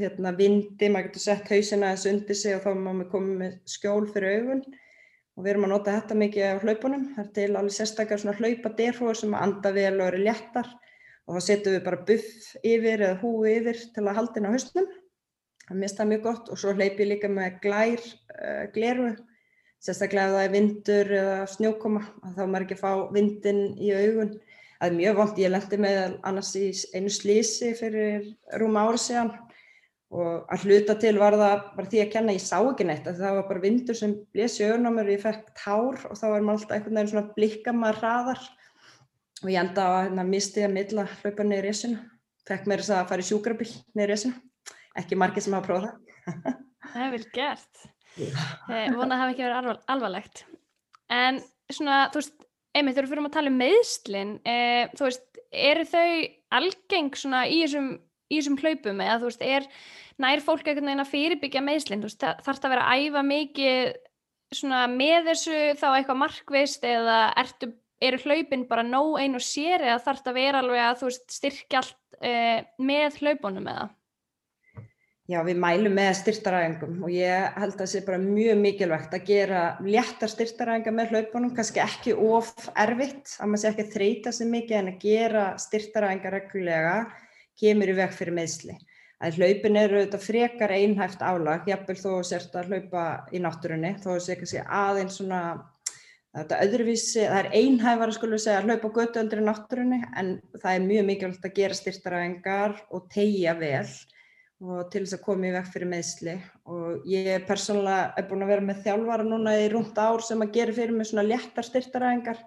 hérna, vindi. Maður getur sett hausina þessu undir sig og þá má maður koma með skjól fyrir augun. Og við erum að nota þetta mikið á hlaupunum. Það er til alveg sérstakar svona hlaupa derhúi sem anda vel og eru léttar og þá setjum við bara buff yfir eða húi yfir til að halda inn á hausnum. Það mist það mjög gott og svo hleyp ég líka með glær, uh, gleru, sérstaklega ef það er vindur eða snjókoma, þá maður ekki að fá vindin í augun. Það er mjög vond, ég lendi með annars í einu slísi fyrir rúma ári síðan og að hluta til var það bara því að kenna, ég sá ekki neitt, það var bara vindur sem blési augun á mér og ég fekk tár og þá er maður alltaf einhvern veginn svona blikka maður hraðar og ég enda á að hérna, misti að milla hlaupa niður resuna. Fekk mér þess að fara í sjúkrabíl niður resuna. Ekki margir sem hafa prófað það. Það er vel gert. Ég vona að það hef ekki verið alvar, alvarlegt. En svona, þú veist, einmitt, þegar við fyrir að tala um meðslinn, e, þú veist, eru þau algeng svona í þessum, í þessum hlaupum eða þú veist, er nær fólk einhvern veginn að fyrirbyggja meðslinn, þú veist, þarf það að vera að æfa mikið svona með þessu þá eitthvað markvist eða ertu eru hlaupin bara nóg einu sér eða þarf þetta að vera alveg að þú veist styrkja allt uh, með hlaupunum eða? Já, við mælum með styrtaræðingum og ég held að það sé bara mjög mikilvægt að gera léttar styrtaræðingar með hlaupunum, kannski ekki of erfitt, að maður sé ekki að þreita sig mikið en að gera styrtaræðingar reglulega kemur í veg fyrir meðsli. Að hlaupin eru þetta frekar einhæft álag, jafnvel þó sért að hlaupa í náttúrunni, þó sé kannski aðeins svona Þetta öðruvísi, það er einhæfara skulum við segja að hlaupa götu öldri náttúrunni en það er mjög mikilvægt að gera styrtaræfingar og tegja vel og til þess að koma í vekk fyrir meðsli og ég persónulega er búin að vera með þjálfara núna í rúmt ár sem að gera fyrir mig svona léttar styrtaræfingar.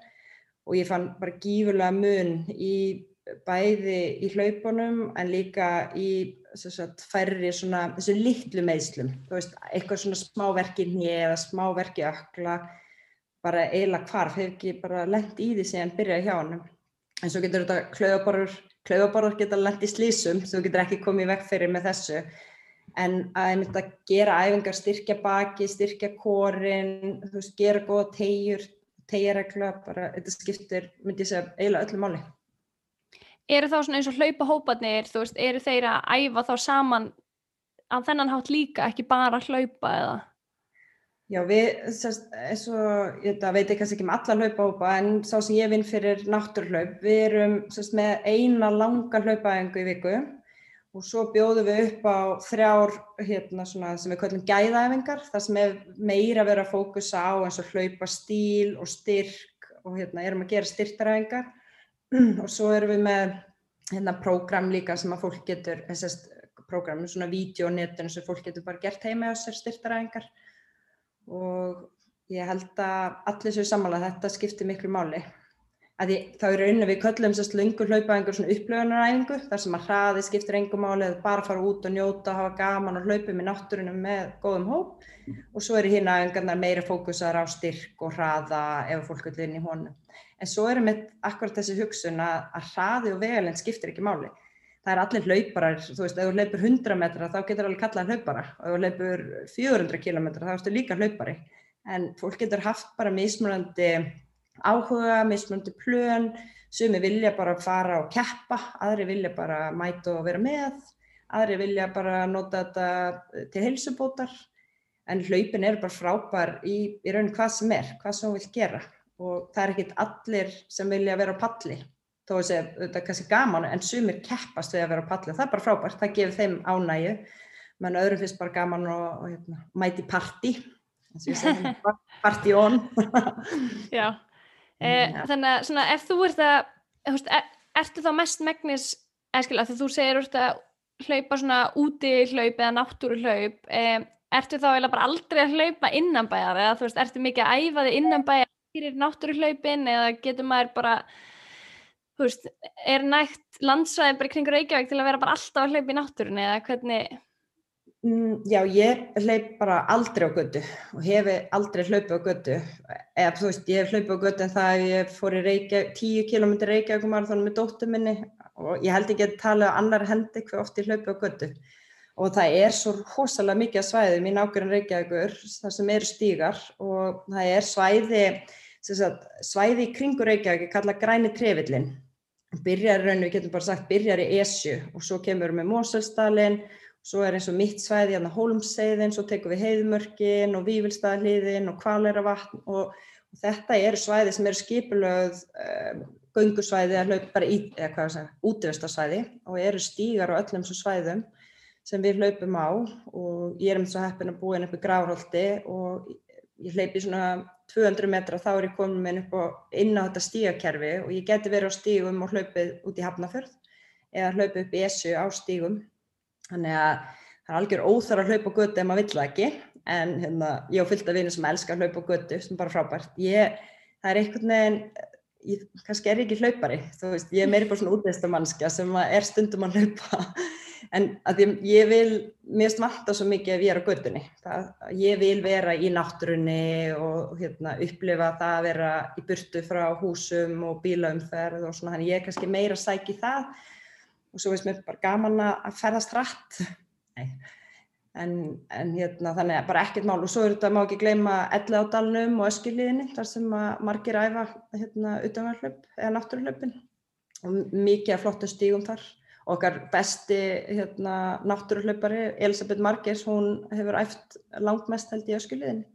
Og ég fann bara gífurlega mun í bæði í hlaupunum en líka í sagt, færri svona þessu litlu meðslum, þú veist, eitthvað svona smáverki nýja eða smáverki ökla bara eiginlega hvarf, hefur ekki bara lendt í því sem byrjaði hjá hann. En svo getur þetta klauðaborður, klauðaborður geta lendt í slísum, svo getur ekki komið vekk fyrir með þessu. En að myndi að gera æfingar, styrkja baki, styrkja kórin, þú veist, gera góða tegjur, tegjaregla, bara þetta skiptir, myndi ég segja, eiginlega öllu máli. Eru þá svona eins og hlaupahópanir, þú veist, eru þeir að æfa þá saman að þennan hátt líka, ekki bara hlaupa eða? Já, við, sérst, eins og, ég veit ekki kannski ekki með alla hlaupahópa, en sá sem ég vinn fyrir náttúrhlaup, við erum sérst, með eina langa hlaupaðingu í viku og svo bjóðum við upp á þrjár hérna, svona, sem við kallum gæðaæfingar, það sem er meira að vera að fókusa á eins og hlaupa stíl og styrk og hérna, erum að gera styrtaræfingar og svo erum við með hérna, prógram líka sem að fólk getur, þessast prógram, svona vídeo-netun sem fólk getur bara gert heima á sér styrtaræfingar og ég held að allir séu samanlega þetta skiptir miklu máli Því, þá er raunin við köllum sérst lungur hlaupa einhver svona upplöfunaræfingu þar sem að hraði skiptir engum máli eða bara fara út og njóta, hafa gaman og hlaupa með náttúrunum með góðum hóp og svo eru hérna engarnar meira fókusar á styrk og hraða ef fólk vil inn í honum. En svo erum við akkurat þessi hugsun að, að hraði og vegalinn skiptir ekki máli. Það er allir hlauparar, þú veist, ef þú hlaupur 100 metra þá getur alveg kallað hlaupara. Og ef þú hlaupur 400 km þá ertu líka hlaupari. En fólk getur haft bara mismunandi áhuga, mismunandi plön, sumi vilja bara fara og keppa, aðri vilja bara mæta og vera með, aðri vilja bara nota þetta til heilsubótar, en hlaupin er bara frábær í, í raun hvað sem er, hvað sem hún vil gera. Og það er ekkit allir sem vilja vera á palli, þó að þetta er kannski gaman en sumir keppast við að vera á palli, það er bara frábært, það gefur þeim ánægu, menn öðrum finnst bara gaman og, og hérna, mæti parti, segja parti on. Já. Eh, ja. Þannig að svona, ef þú ert að, veist, er, ertu þá mest megnis, eða þú segir ert að hlaupa svona úti hlaup eða náttúru hlaup, eh, ertu þá eða bara aldrei að hlaupa innanbæjar eða þú veist, ertu mikið að æfa þig innanbæjar fyrir náttúru hlaupin eða getur maður bara, þú veist, er nægt landsvæði bara kringur Reykjavík til að vera bara alltaf að hlaupa í náttúrun eða hvernig? Mm, já, ég hleyp bara aldrei á götu og hef aldrei hlaupið á götu. Eða þú veist, ég hef hlaupið á götu en það að ég fór í Reykjavík, 10 km Reykjavík og þannig með dóttu minni og ég held ekki að tala á annar hendi hvað oft ég hlaupið á götu. Og það er svo hosalega mikið svæðum í nákvæmlega Reykjavíkur þar sem eru stígar og það er svæði, svæði kringur Reykjavík, kalla græni trefillin. Byrjar í rauninu, við getum bara sagt, byrjar í Esju og svo kemur við með Moselsdalinn Svo er eins og mitt svæði, hérna Hólmseiðin, svo tekum við heiðmörkin og Vívilstaðliðin og Kvaleravatn og, og þetta eru svæði sem eru skipulögð um, göngusvæði að hlaupa bara í, eða hvað það segja, útvistarsvæði og eru stígar á öllum svo svæðum sem við hlaupum á og ég er um þess að heppin að búa inn upp í Grárholti og ég hleypi svona 200 metra þá er ég komin með upp og inn á þetta stígakerfi og ég geti verið á stígum og hlaupið út í Hafnafjörð eða hlaupið upp í Essu á stígum. Þannig að það er algjör óþar að hlaupa á götu ef maður vill það ekki. En hérna, ég á fylgta vinni sem elskar að hlaupa á götu sem bara frábært. Ég, það er einhvern veginn, ég, kannski er ég ekki hlaupari, veist, ég er meiri bara svona útveistamannskja sem er stundum að hlaupa en að ég, vil, mér smalta svo mikið ég er á götunni. Það, ég vil vera í náttúrunni og hérna, upplifa það að vera í burtu frá húsum og bílaumferð og svona, ég er kannski meira sæk í það og svo veist mér bara gaman að ferðast hratt. En, en hérna þannig að bara ekkert mál. Og svo er þetta má ekki gleyma elli á dalnum og öskilíðinni þar sem margir æfa hérna utanverðlöp eða náttúruleupin og mikið af flottu stígum þar okkar besti hérna, náttúruleupari Elisabeth Margers hún hefur æft langt mest held í öskilíðinni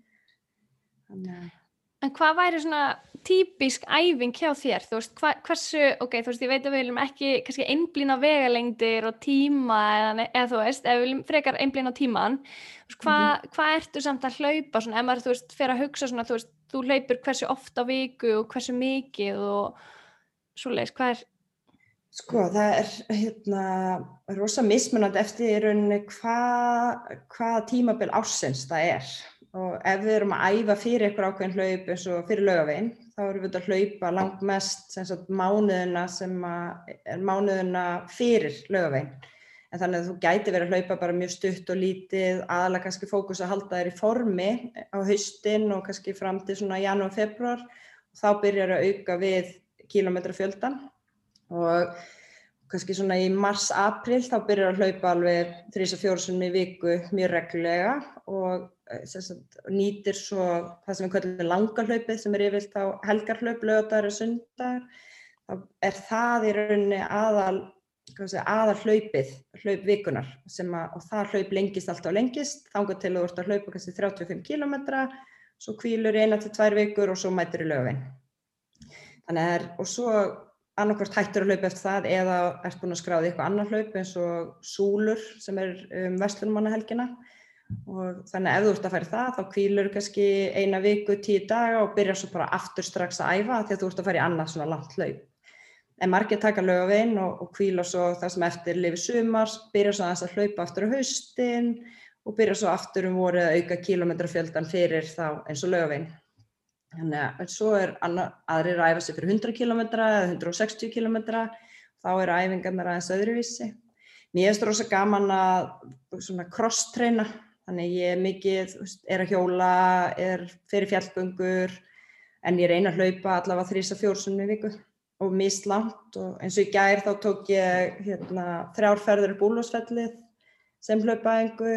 þannig En hvað væri svona típisk æfing hjá þér? Þú veist, hva, hversu, ok, þú veist, ég veit að við viljum ekki kannski einblýna vegalengdir og tíma eða, eða þú veist, ef við viljum frekar einblýna tíman, þú veist, hvað mm -hmm. hva ertu samt að hlaupa svona, ef maður, þú veist, fer að hugsa svona, þú veist, þú hlaupur hversu ofta viku og hversu mikið og svo leiðis, hvað er? Sko, það er, hérna, rosa mismunandi eftir í rauninni hvað hva tímabil ásins það er. Og ef við erum að æfa fyrir eitthvað ákveðin hlaup eins og fyrir laugavegin þá erum við að hlaupa langt mest sagt, mánuðina sem er mánuðina fyrir laugavegin en þannig að þú gæti verið að hlaupa bara mjög stutt og lítið aðalega kannski fókus að halda þér í formi á haustin og kannski fram til svona janúar, februar og þá byrjar að auka við kílometrafjöldan og kannski svona í mars-april þá byrjar að hlaupa alveg 3-4 sem í viku mjög reglulega og Eh, sagt, nýtir svo það sem við kallum langarhlaupið sem er yfirlt á helgarhlaup, lögadar og sundar þá er það í rauninni aðal, segja, aðal hlaupið, hlaup vikunar að, og það hlaup lengist alltaf lengist. Þángar til þú ert að hlaupa kannski 35 km svo kvílur í eina til tvær vikur og svo mætur í lögvin þannig að og svo annarkvært hættur að hlaupa eftir það eða ert búin að skráði eitthvað annar hlaup eins og súlur sem er um vestlunmannahelgina og þannig ef þú ert að færa það þá kvílur kannski eina viku, tíu daga og byrjar svo bara aftur strax að æfa því að þú ert að færa í annað svona langt hlaup. En margir taka lögavinn og, og kvíla svo það sem eftir lifi sumars, byrja svo að hlaupa aftur á haustin og byrja svo aftur um voru að auka kílometrafjöldan fyrir þá eins og lögavinn. Þannig að svo er aðrir að æfa sig fyrir 100 km eða 160 km, þá eru æfingarnar aðeins öðruvísi. Mér finnst rosa gaman að cross-treina, þannig ég er mikið, er að hjóla, er fyrir fjallgöngur, en ég reyna að hlaupa allavega þrýsa fjórsunni viku og mist langt. Og eins og í gær þá tók ég hérna, þrjárferður upp úlvarsfellið sem hlaupaðingu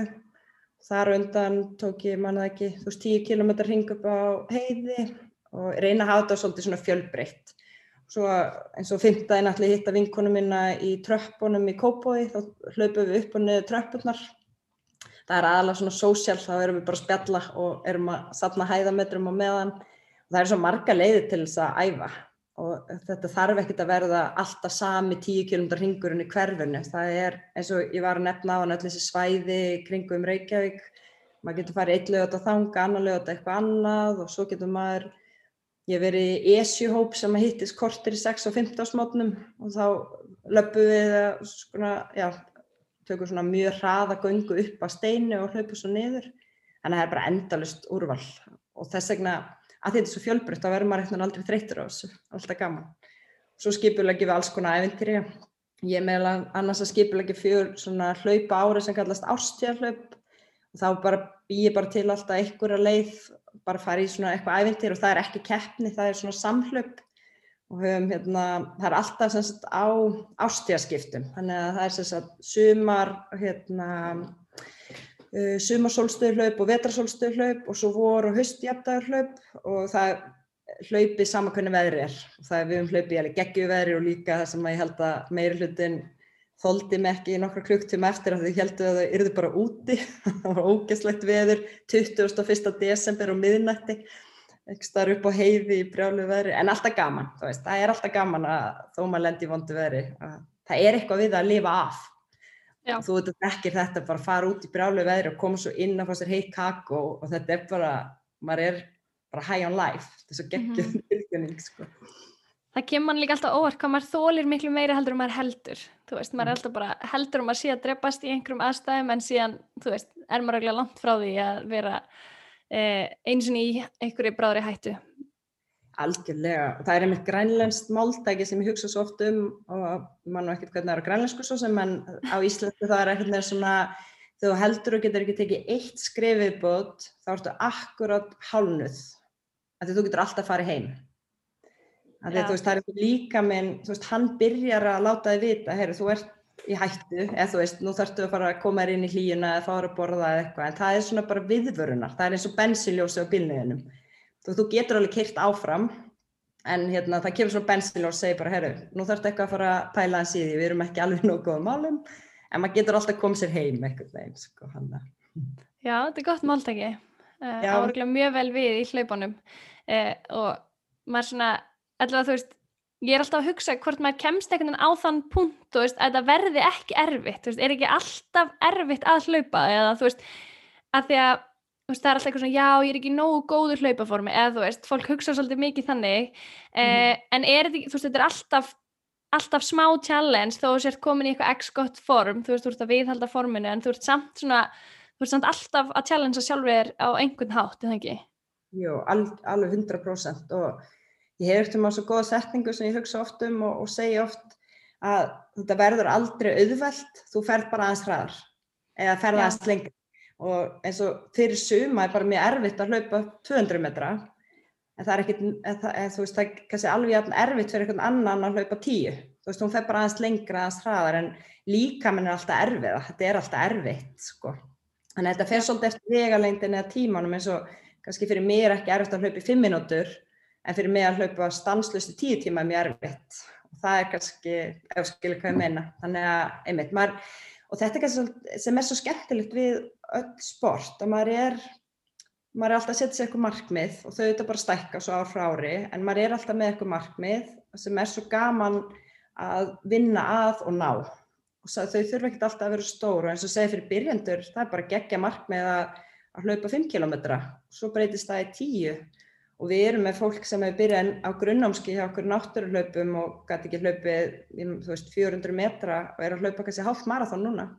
þar undan tók ég manna ekki þú veist 10 km hring upp á heiði og reyna að hafa þetta svolítið svona fjölbreytt. Svo eins og fymtaði náttúrulega hitta vinkonum minna í tröppunum í Kópói þá hlaupum við upp og niður tröppurnar. Það er aðalega svona sósjál þá erum við bara að spjalla og erum að sapna hæðametrum á meðan. Og það er svo marga leiði til þess að æfa og þetta þarf ekkert að verða alltaf sami 10 km ringurinn í hverfinu. Það er eins og ég var að nefna á hann öll þessi svæði kringum Reykjavík. Maður getur farið eitt lögut á þanga, annar lögut á eitthvað annað og svo getur maður, ég verið í ESU-hóp sem að hittist kortir í 6 og 15 smótnum og þá löpum við svona, já, tökum svona mjög hraða göngu upp að steinu og hlaupum svo niður. Að það er bara endalust úrval og þess vegna að þetta er svo fjölbreytt að verður maður eitthvað aldrei þreytur á þessu, alltaf gaman. Svo skipulegi við alls konar ævintýri. Ég meðal annars að skipulegi fyrir svona hlaupa ári sem kallast árstíðarhlaup og þá bara býi bara til alltaf einhverja leið, bara fara í svona eitthvað ævintýri og það er ekki keppni, það er svona samhlaup og höfum hérna, það er alltaf sem sagt á árstíðarskiptum, þannig að það er sem sagt sumar, hérna, uh, sumarsólstöðuhlaup og vetrasólstöðuhlaup og svo vor og höstjafdagarhlaup og það hlaupið saman hvernig veðri er og það er við um hlaupið alveg geggjuveðri og líka það sem ég held að meiri hlutin þóldi mig ekki í nokkra klukktíma eftir að þau heldu að þau yrðu bara úti það var ógeslegt veður 21. desember og miðnætti ekki starf upp á heiði í brjálu veðri en alltaf gaman, það er alltaf gaman að þó maður lendir í vondu veðri það er eitthvað við að lifa af. Þú veit að ekki þetta bara fara út í brálu veðri og koma svo inn að fá sér heitt kakko og þetta er bara, maður er bara high on life, þetta er svo geggjum mm -hmm. tilgjörning sko. Það kemur mann líka alltaf óvart hvað maður þólir miklu meira heldur um maður heldur, þú veist, maður er mm. alltaf bara heldur um að sé að dreppast í einhverjum aðstæðum en síðan, þú veist, er maður eiginlega langt frá því að vera eh, eins og í einhverju bráðri hættu Algjörlega, og það er einmitt grænlenskt máltæki sem ég hugsa svo oft um og mann og ekkert hvernig það eru grænlensku svo sem en á Íslandi það er eitthvað svona þegar þú heldur og getur ekki tekið eitt skrifið bót þá ertu akkurát hálnuð að þú getur alltaf farið heim. Að því, veist, það er líka minn, þú veist, hann byrjar að láta þig vita, heyru, þú ert í hættu eða þú veist, nú þarftu að fara að koma þér inn í hlíuna eða fara að borða eða eitthvað en það er svona bara viðvörunar, það er eins og bensiljósi á bílniðinum þú, þú getur alveg keirt áfram en hérna, það kemur svona bensin og segir bara, herru, nú þarf þetta eitthvað að fara að pæla hans í því, við erum ekki alveg nokkuð á málum, en maður getur alltaf komið sér heim eitthvað veginn, sko, hann Já, þetta er gott máltæki. Uh, áreglega mjög vel við í hlaupunum. Uh, og maður svona, allavega þú veist ég er alltaf að hugsa hvort maður kemst einhvern veginn á þann punkt veist, að það verði ekki erfitt, veist, er ekki alltaf erfitt að hlaupa eða þú veist, að því að veist, það er alltaf eitthvað svona, já, ég er ekki nógu góður hlaupaformi, eða þú veist, fólk hugsa svolítið mikið þannig, mm. eh, en er þetta, þú veist, þetta er alltaf, alltaf smá challenge þó þú sért komin í eitthvað x gott form, þú veist, þú ert að viðhalda forminu, en þú ert samt svona, þú ert samt alltaf að challengea sjálfur á einhvern hátt, er það ekki? Jú, al, alveg 100% og ég hef eftir maður svo goða setningu sem ég hugsa oft um og, og segja oft að þetta verður aldrei auðvelt, þú fer bara aðeins hraðar eða fer aðeins lengur og eins og fyrir suma er bara mjög erfitt að hlaupa 200 metra. En það er en þú veist, það er kannski alveg erfitt fyrir einhvern annan að hlaupa 10 þú veist, hún fer bara aðeins lengra, aðeins hraðar en líka minn er alltaf erfið. Þetta er alltaf erfitt, sko. Þannig að þetta fer svolítið eftir vegalengdin eða tímanum eins og kannski fyrir mér er ekki erfitt að hlaupa í 5 minútur en fyrir mig að hlaupa stanslust í 10 tíma er mjög erfitt. Og það er kannski, ef skilur hvað ég meina. Þannig að, einmitt, maður og þetta er kannski sem er svo skemmtilegt við öll sport að maður er maður er alltaf að setja sér eitthvað markmið og þau þetta bara stækka svo ár frá ári en maður er alltaf með eitthvað markmið sem er svo gaman að vinna að og ná. Og þau þurfa ekki alltaf að vera stóru eins og segja fyrir byrjandur það er bara gegja markmið að, að hlaupa 5 km svo breytist það í 10 og við erum með fólk sem hefur byrjað á grunnámski hjá okkur náttúruhlaupum og gæti ekki hlaupið, veist, 400 metra og er að hlaupa kannski hálf marathón núna.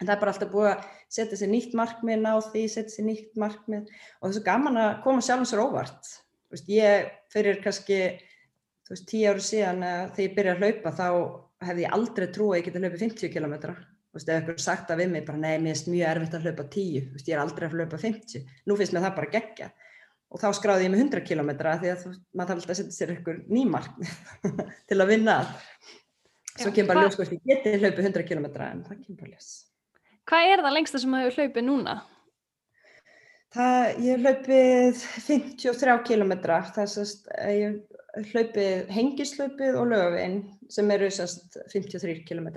En það er bara alltaf búið að setja sér nýtt markmið, ná því, setja sér nýtt markmið. Og það er svo gaman að koma sjálfum sér óvart. veist, ég fyrir kannski veist, tíu ári síðan uh, þegar ég byrjaði að hlaupa þá hefði ég aldrei trúið að ég geti hlaupið 50 km ef eitthvað sagt að við mig bara nei, mér finnst mjög erfitt að hlaupa 10 þú veist, ég er aldrei að hlaupa 50 nú finnst mér það bara gegja og þá skráði ég með 100 km því að maður þarf alltaf að setja sér ykkur nýmark til að vinna svo kemur bara ljós hvort ég geti hlaupið 100 km en það kemur bara ljós Hvað er það lengsta sem þú hefur hlaupið núna? Það, ég hef hlaupið 53 km, það er sérst, ég hef hlaupið hengislaupið og lögavinn sem eru sérst 53 km.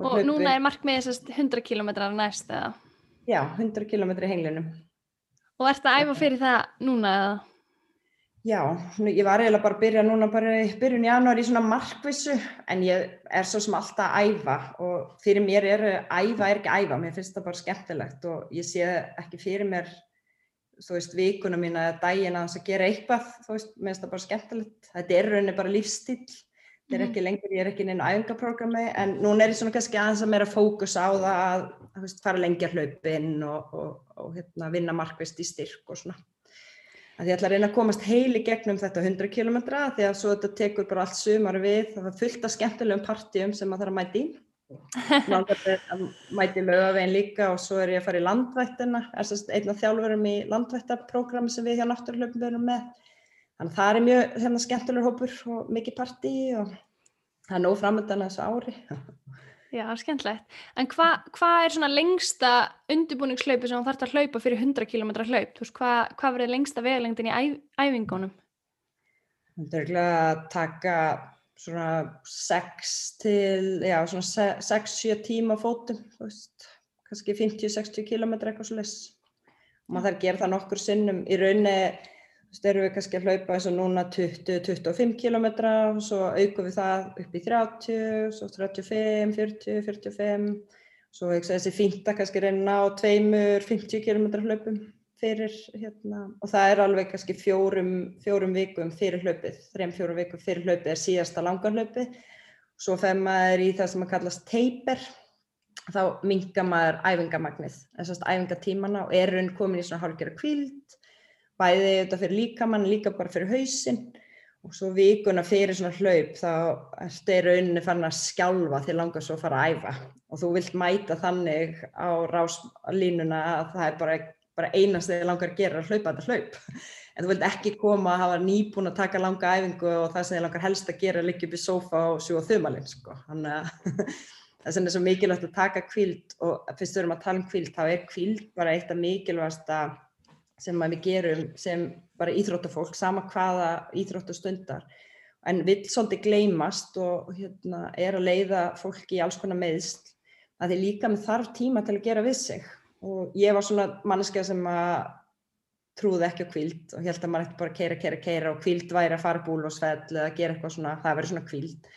Og núna er markmiðið sérst 100 km næst eða? Já, 100 km í henglinum. Og ert að æfa fyrir það núna eða? Já, ég var eiginlega bara að byrja núna bara í byrjun januar í svona markvissu en ég er svo sem alltaf að æfa og fyrir mér er æfa er ekki æfa, mér finnst það bara skemmtilegt og ég sé ekki fyrir mér þú veist vikuna mína eða dagina að gera eitthvað, þú veist, mér finnst það bara skemmtilegt þetta er rauninni bara lífstíl þetta er Mhm. ekki lengur, ég er ekki inn á æfingaprógrami en núna er ég svona kannski aðeins að meira fókus á það að þú veist, fara lengja hlaupin og, og, og hérna, vinna markvist í styrk og svona að ég ætla að reyna að komast heil í gegnum þetta 100 km því að svo þetta tekur bara allt sumar við. Það var fullt af skemmtilegum partíum sem maður þarf að mæti að mæti lögavegin líka og svo er ég að fara í landvættina. Er einn af þjálfurum í landvættaprógrami sem við hjá náttúruleupum erum með. Þannig að það er mjög hérna, skemmtilegur hópur og mikið partí og það er nóg framöndan þessu ári Já, skemmtilegt. En hvað hva er svona lengsta undirbúningshlaupi sem þú þarf að hlaupa fyrir 100 km hlaup? Þú veist, hvað hva verður lengsta vegalengdin í æf, æfingunum? Það er ekki að taka svona 6 til, já svona 6-7 tíma fótum, þú veist, kannski 50-60 km eitthvað svo les. Og maður þarf að gera það nokkur sinnum. Í rauninni, þú veist, erum við kannski að hlaupa eins og núna 20-25 km og svo aukum við það upp í 30, svo 35, 40, 45. Svo ekki þessi fínta kannski reyna á tveimur 50 km hlaupum fyrir hérna og það er alveg kannski fjórum, fjórum vikum fyrir hlaupið, þrejum fjórum vikum fyrir hlaupið er síðasta langar hlaupið. Svo fer maður í það sem að kallast taper, þá minga maður æfingamagnið, þessast æfingatímana og er raun komin í svona hálfgerða kvíld, bæði þetta fyrir líkamann, líka bara fyrir hausinn. Og svo vikuna fyrir svona hlaup þá ertu í rauninni fann að skjálfa því langar svo að fara að æfa. Og þú vilt mæta þannig á ráslínuna að það er bara bara einast þegar langar að gera að hlaupa þetta hlaup. En þú vilt ekki koma að hafa nýbúin að taka langa æfingu og það sem þið langar helst að gera líka upp í sófa og sjúa þumalinn sko. þannig að þess vegna er svo mikilvægt að taka kvíld og fyrst við erum að tala um kvíld þá er kvíld bara eitt af mikilvægasta sem við gerum sem bara íþróttafólk sama hvaða íþróttastundar. En vill svolítið gleymast og hérna, er að leiða fólki í alls konar meðsl að því líka með þarf tíma til að gera við sig. Og ég var svona manneskja sem að trúði ekki á kvíld og held að maður ætti bara að keira, keira, keira og kvíld væri að fara búl og svell eða gera eitthvað svona, það verður svona kvíld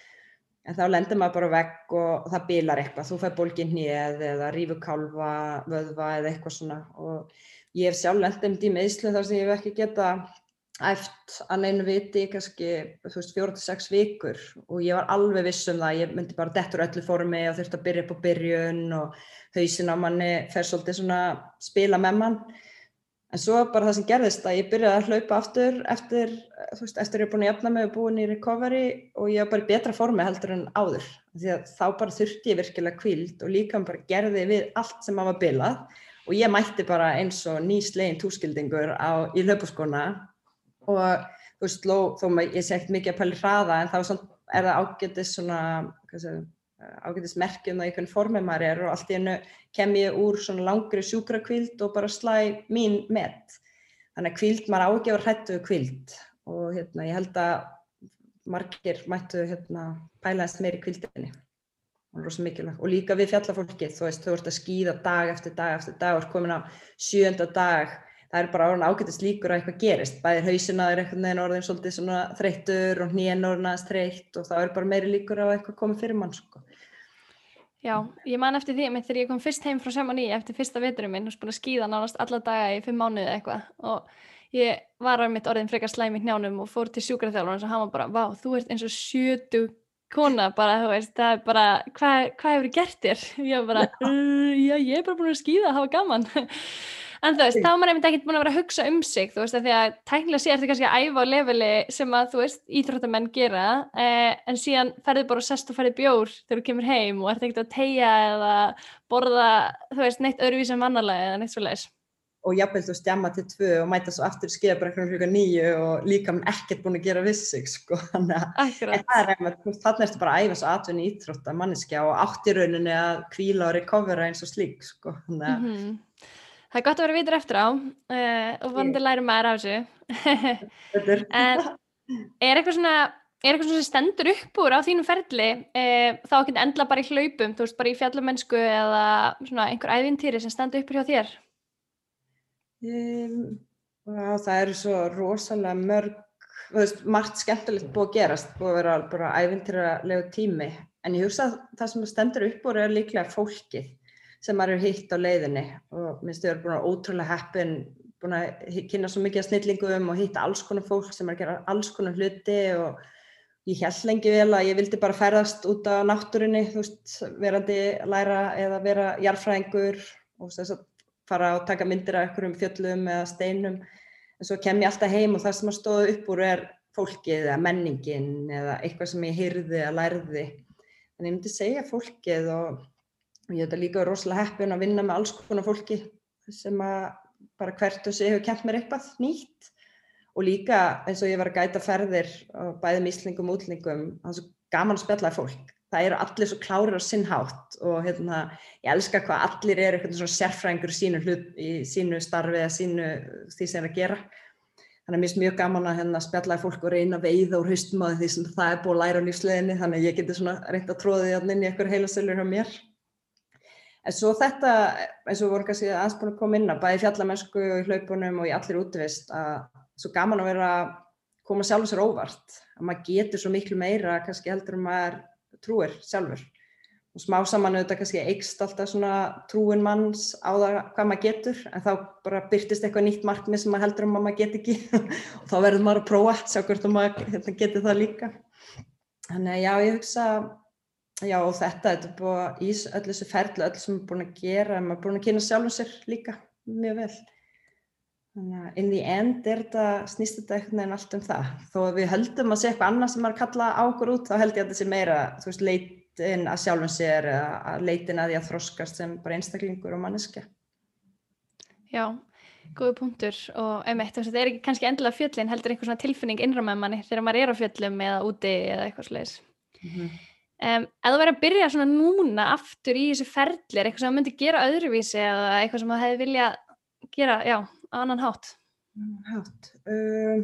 en þá lendir maður bara vekk og það bilar eitthvað, þú fær bólgin hnið eða rífu kálfa, vöðva eða eitthvað svona og ég hef sjálf lendið í meðslu þar sem ég hef ekki geta æft að neinu viti kannski, þú veist, fjóra til sex vikur. Og ég var alveg viss um það, ég myndi bara dettur öllu formi og þurfti að byrja upp á byrjun og hausin á manni fer svolítið svona spila með mann. En svo bara það sem gerðist að ég byrjaði að hlaupa aftur eftir, þú veist, eftir ég er búin að jafna mig og búin í recovery og ég var bara í betra formi heldur en áður. Því að þá bara þurfti ég virkilega kvíld og líka bara gerði við allt sem maður bilað og ég mætti bara eins og nýslegin túskildingur á, í hlaupaskona og þú veist, ló, þó maður, ég ekkert mikið að pæli hraða en þá er það ágætis svona, hvað segir, ágætis merkjum að einhvern formi maður er og allt í hennu kem ég úr svona langri sjúkrakvíld og bara slæ mín met. Þannig að kvíld, maður á ekki að vera hrættu kvíld og hérna, ég held að margir mættu hérna, pælaðist meir í kvíldinni. Og, og líka við fjallafólkið, þú veist, þú ert að skýða dag eftir dag eftir dag og er komin á sjönda dag. Það er bara orðin ágættist líkur að eitthvað gerist. Bæðir hausina er einhvern veginn orðin svolítið svona þreyttur og hnén orðin aðeins þreytt og þá er bara meiri líkur að eitthvað komið fyrir mann sko. Já, ég man eftir því að þegar ég kom fyrst heim frá Semaní eftir fyrsta veturum minn og spuna skýða nánast alla daga í fimm mánuði eitthvað. Ég var á mitt orðin frekar slæmi hnjánum og fór til sjúkraþjálfur og hann var bara, vá, þú ert eins og sjötu kona bara, þú veist, það er bara hvað hva hefur gert þér? Ég var bara, uh, já, ég er bara búin að skýða, hafa gaman. En þú veist, þá er maður einmitt ekkert búin að vera að hugsa um sig, þú veist, því að tæknilega sé ertu kannski að æfa á leveli sem að, þú veist, íþróttamenn gera, eh, en síðan ferði bara og sest og ferði bjór þegar þú kemur heim og ert ekkert að tegja eða borða, þú veist, neitt öðruvísi en vannalega eða neitt svo leiðis og jafnveld þú stjama til tvö og mæta svo aftur skilabræknum hluka nýju og líka mann ekkert búin að gera viss sig sko þannig að það er einmitt þannig ertu bara að æfa svo atvinni ítrótt að manneskja og átt í rauninni að kvíla og recovera eins og slík sko mm -hmm. Það er gott að vera vitur eftir á uh, og vonandi lærum maður af þessu en er eitthvað svona Er eitthvað sem stendur upp úr á þínum ferli eh, þá ekki endla bara í hlaupum, þú veist bara í fjallamennsku eða svona einhver ævintýri sem stendur upp úr hjá þér? Um, og það eru svo rosalega mörg, þú veist, margt skemmtilegt búið að gerast, búið að vera bara æfintýralegu tími, en ég hugsa að það sem stendur upp úr er líklega fólkið sem maður er hitt á leiðinni. Og minnst þau eru búin að ótrúlega heppin, búin að kynna svo mikið að snillingum og hitta alls konar fólk sem er að gera alls konar hluti. Og ég held lengi vel að ég vildi bara ferðast út á náttúrunni, þú veist, verandi læra eða vera jarfræðingur og þess að fara og taka myndir af einhverjum fjöllum eða steinum. En svo kem ég alltaf heim og það sem að stóða upp úr er fólkið eða menningin eða eitthvað sem ég hyrði eða lærði. En ég myndi segja fólkið og, og ég hef þetta líka rosalega heppin að vinna með alls konar fólki sem að bara hvert og sig hefur kent mér eitthvað nýtt. Og líka eins og ég var að gæta ferðir bæðum íslingum og útlingum það er svo gaman að spjalla fólk það eru allir svo klárir á sinnhátt og hérna, ég elska hvað allir eru eitthvað svona sérfræðingur sínu, hlut, í sínu starfi eða sínu því sem er að gera. Þannig að mér finnst mjög gaman að hérna, spjalla í fólk og reyna veiða úr haustum á því sem það er búið að læra á lífsleginni þannig að ég geti svona reynd að tróða því allir inn í eitthvað heilasölur hjá mér. En svo þetta, eins og voru kannski aðspun að koma inn að bæði fjallamennsku og í hlaupunum og í allir útvist að svo gaman að vera að koma sjálf að um að trúir sjálfur. Og smá saman auðvitað kannski eikst alltaf svona trúin manns á það hvað maður getur en þá bara byrtist eitthvað nýtt markmið sem maður heldur um að maður get ekki. Og þá verður maður að prófa, sjá hvort maður hérna, getur það líka. Þannig já ég hugsa já og þetta, þetta er búin í öll þessu ferli, öll sem maður er búin að gera maður er búin að kynna sjálfum sér líka mjög vel þannig að in the end er þetta snýst þetta eitthvað en allt um það. Þó að við höldum að sé eitthvað annað sem maður kalla á okkur út þá held ég að þetta sé meira þú veist leitin að sjálfum sér eða leitin að því að þroskast sem bara einstaklingur og manneska Já, góðu punktur. Og einmitt þetta er ekki kannski endilega fjöllin heldur einhver svona tilfinning innram með manni þegar maður er á fjöllum eða úti eða eitthvað sliðis mm -hmm. um, þú verður að byrja svona núna aftur í þessu ferli er eitthvað sem það myndi gera öðruvísi eða eitthvað sem það hefði vilja gera, já annan hátt? hátt. Um,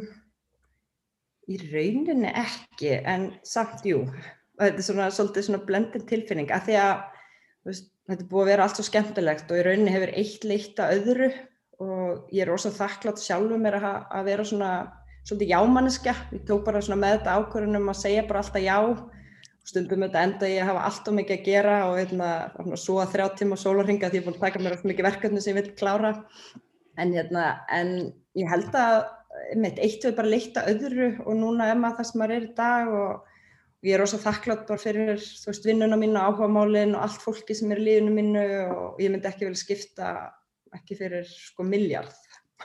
í rauninni ekki en samt jú þetta er svona svolítið svona blendin tilfinning af því að veist, þetta er búið að vera allt svo skemmtilegt og í rauninni hefur eitt leitt að öðru og ég er ósað þakklátt sjálfur mér að, að vera svona svolítið jámanniska, ég tók bara svona með þetta ákvörðunum að segja bara alltaf já stundum þetta enda ég að hafa allt og mikið að gera og hérna, svo að þrjá tíma sólarhinga því ég er búin að taka mér alltaf mikið verkefni sem ég vil klára en, hérna, en ég held að mitt eitt við bara leitt að öðru og núna er maður það sem maður er í dag og, og ég er ósað þakklátt bara fyrir þú veist vinnuna mínu, áhugamálin og allt fólki sem er í lífinu mínu og ég myndi ekki vel skipta ekki fyrir sko miljard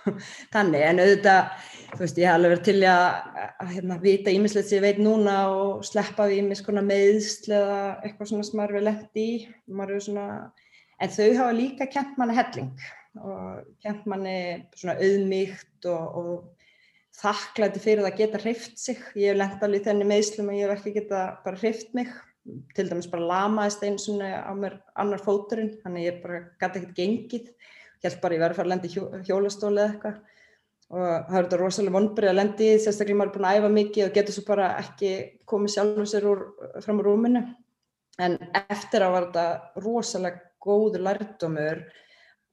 þannig en auðvitað þú veist ég hef alveg verið til að, að hérna, vita ímislegt sem ég veit núna og sleppa við ímis konar meðsl eða eitthvað svona sem maður er vel lett í svona, en þau hafa líka kent manni helling og kent manni svona auðmíkt og, og þakklæti fyrir að geta hreift sig. Ég hef lengt alveg þenni meðslum að ég hef ekki geta bara hreift mig. Til dæmis bara lamaðist einu svona á mér annar fóturinn, þannig ég bara gæti ekkert gengið. Held bara ég verið að fara að lendi hjó, hjólastóli eða eitthvað og það eru þetta rosalega vonbrið að lendi í sérstaklega maður er búin að æfa mikið og getur svo bara ekki komið sjálfur sér úr, fram á rúminu en eftir að var þetta rosalega góður lærdómur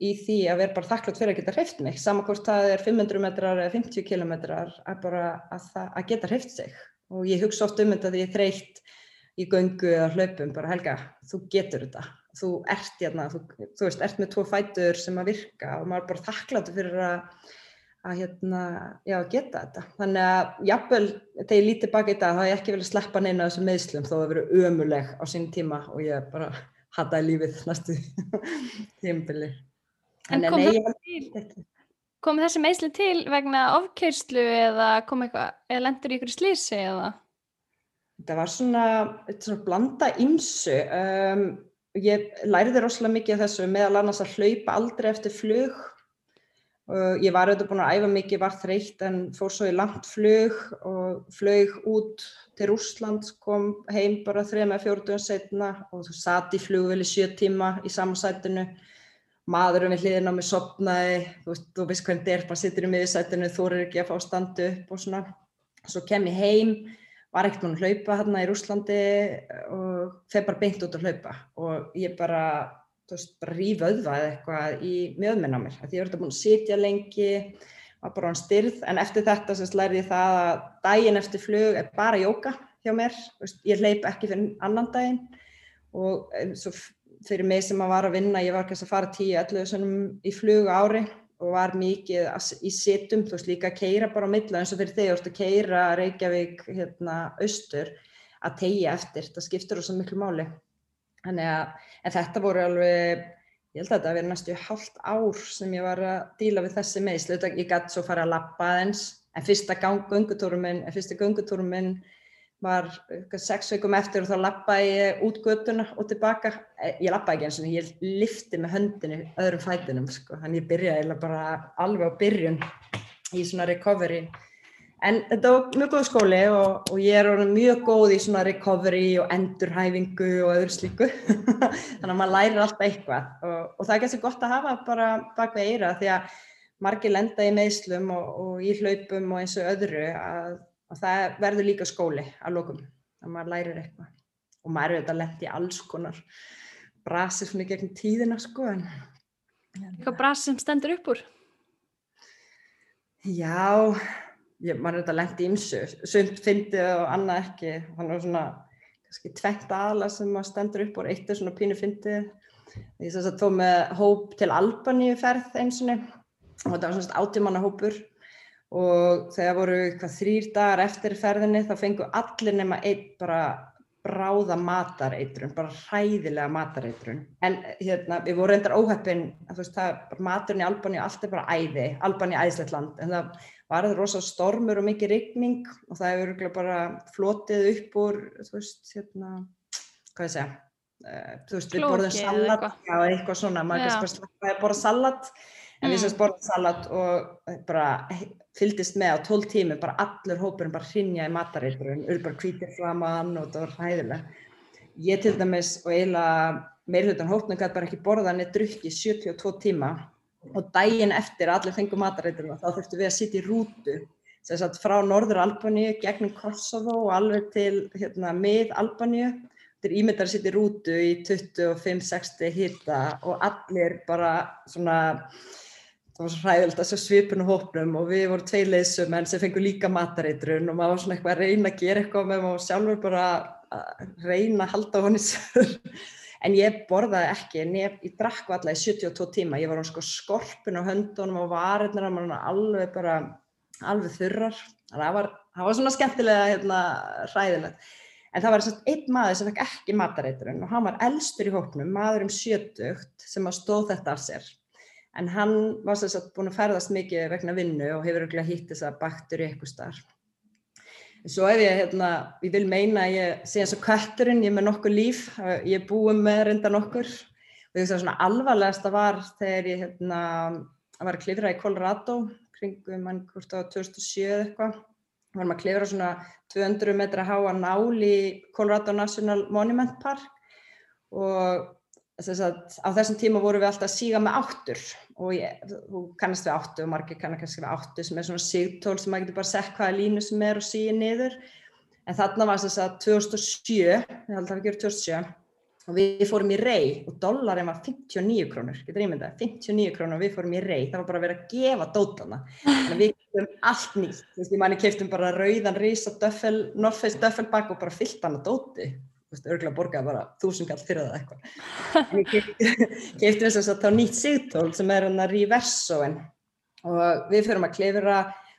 í því að vera bara þakklátt fyrir að geta hreift mig saman hvort það er 500 metrar eða 50 kilometrar að bara að, að geta hreift sig. Og ég hugsa oft um þetta því ég þreytt í göngu eða hlaupum bara Helga, þú getur þetta. Þú ert hérna, þú, þú veist, ert með tvo fætur sem að virka og maður er bara þakkláttu fyrir að, að hérna, já, geta þetta. Þannig að jafnvel, þegar ég lítið baka í dag þá hef ég ekki vel að sleppa neina þessu meðslum þó að veru ömuleg á sín tíma og ég bara hataði lífið næstu tímbili En kom, nei, til, kom þessi meðsli til vegna ofkeirslu eða kom eitthvað, eða lendur í ykkur slísi eða? Það var svona, svona blanda ymsu. Um, ég læriði rosalega mikið af þessu meðal annars að hlaupa aldrei eftir flug. Uh, ég var auðvitað búin að æfa mikið, var þreytt en fór svo í langt flug og flög út til Rúsland, kom heim bara þrejum eða fjóruðum setna og satt í flugveli sjö tíma í samansætinu maðurum við hliðin á mig sopnaði, þú veist, þú veist hvernig þetta er, bara sittur í miðsættinu, þú eru ekki að fá standu upp og svona. Svo kem ég heim, var ekkert mann að hlaupa hérna í Rúslandi og þeir bara beint út að hlaupa og ég bara, þú veist, bara ríf auðvað eitthvað í mjöðminn á mér. Því ég verði búin að sitja lengi, var bara án styrð, en eftir þetta sérst lærði ég það að daginn eftir flug er bara jóka hjá mér, veist, ég hleyp ekki fyrir annan daginn og svo fyrir mig sem að var að vinna, ég var kannski að fara 10-11 svona í flug ári og var mikið í situm, þú veist líka að keira bara á milla eins og fyrir þegar þú ert að keira Reykjavík hérna austur að tegja eftir, það skiptur þú svo miklu máli. Þannig að, þetta voru alveg, ég held að þetta að vera næstu hálft ár sem ég var að díla við þessi meðslu, ég gæti svo fara að lappa aðeins, en fyrsta gungutúrum minn, var sex veikum eftir og þá lappaði ég út göttuna og tilbaka. Eh, ég lappaði ekki eins og ég lifti með höndinu öðrum fætinum sko. Þannig ég byrjaði bara alveg á byrjun í svona recovery. En þetta var mjög góð skóli og, og ég er mjög góð í svona recovery og endurhæfingu og öðru slíku. Þannig að maður lærir alltaf eitthvað og, og það er kannski gott að hafa bara bak við eira því að margir lenda í meðslum og, og í hlaupum og eins og öðru að og það verður líka skóli að lókum að maður lærir eitthvað. Og maður er auðvitað lett í alls konar brasi svona gegn tíðina sko en Eitthvað brasi sem stendur upp úr? Já ég, maður er auðvitað lett í ymsu sund fyndið og annað ekki. Þannig að svona kannski tveitt aðla sem maður stendur upp úr, eitt er svona pínu fyndið. Ég þess að þó með hóp til Albaníu ferð einsinni og þetta var svona átímanna hópur og þegar voru eitthvað þrýr dagar eftir ferðinni þá fengu allir nema einn bara bráða matareitrun, bara hræðilega matareitrun. En hérna, við vorum reyndar óheppin, veist, það, maturinn í Albani allt er bara æði, Albani æðislegt land, en það var það rosa stormur og mikið rigning og það hefur bara flotið upp úr, þú veist, hérna, hvað ég segja, uh, þú veist, við borðum salat, já, eitthvað svona, maður kannski bara slappaði að borða salat, en mm. við semst borðum salat og bara fyldist með á 12 tími, bara allur hópurinn bara hrinja í matareiturinn, eru bara kvítir framann og það var hæðilega. Ég til dæmis og eiginlega meirhundan hópnum gæti bara ekki borða neitt drukki 72 tíma og daginn eftir að allir fengu matareiturinn þá þurftu við að sitja í rútu sem sagt frá norður Albaníu gegnum Kosovo og alveg til hérna, mið Albaníu. Þetta er ímyndar að sitja í rútu í 25-60 hýrta og allir bara svona það var svo hræðilegt að sjá svipun og hópnum og við vorum tvei leysum sem fengur líka matareitrun og maður var svona eitthvað að reyna að gera eitthvað með maður sjálfur bara að reyna að halda honi sér en ég borðaði ekki en ég, ég drakk alltaf í 72 tíma. Ég var á sko skorpun á höndunum og varirnar og maður alveg bara alveg þurrar. Það var, það var svona skemmtilega hérna, hræðilegt. En það var einn maður sem fekk ekki matareitrun og hann var elstur í hópnum maður um sjötugt sem að stóð þetta af sér en hann var þess að búin að ferðast mikið vegna vinnu og hefur ekki hitt þess að baktur í eitthvað starf. Svo ef ég, hérna, ég vil meina að ég sé eins og kötturinn, ég er með nokkur líf, ég er búið með reynda nokkur og ég veist að svona alvarlegasta var þegar ég hérna, var að klifra í Colorado kringum mann hvort á 2007 eitthvað. Varum að klifra svona 200 metra háa nál í Colorado National Monument Park og Að, á þessum tíma voru við alltaf að síga með áttur og ég, þú kannast við áttu og margir kannski við áttu sem er svona sigtól sem maður getur bara sett hvaða línu sem er og síga niður. En þarna var þess að 2007 ég held að við gerum 2007 og við fórum í rey og dollarin var 59 krónur, getur ég myndað 59 krónur og við fórum í rey, það var bara að vera að gefa dótana, þannig að við keftum allt nýtt, þú veist, ég mæni keftum bara rauðan rísa döffel, North Face döffelbakk og bara fyllt hann að dóti örgulega borgaði bara þúsungall fyrir það eitthvað. En ég keipti þess að þá nýtt sigtól sem er hann að reversoen og við fyrir að klefira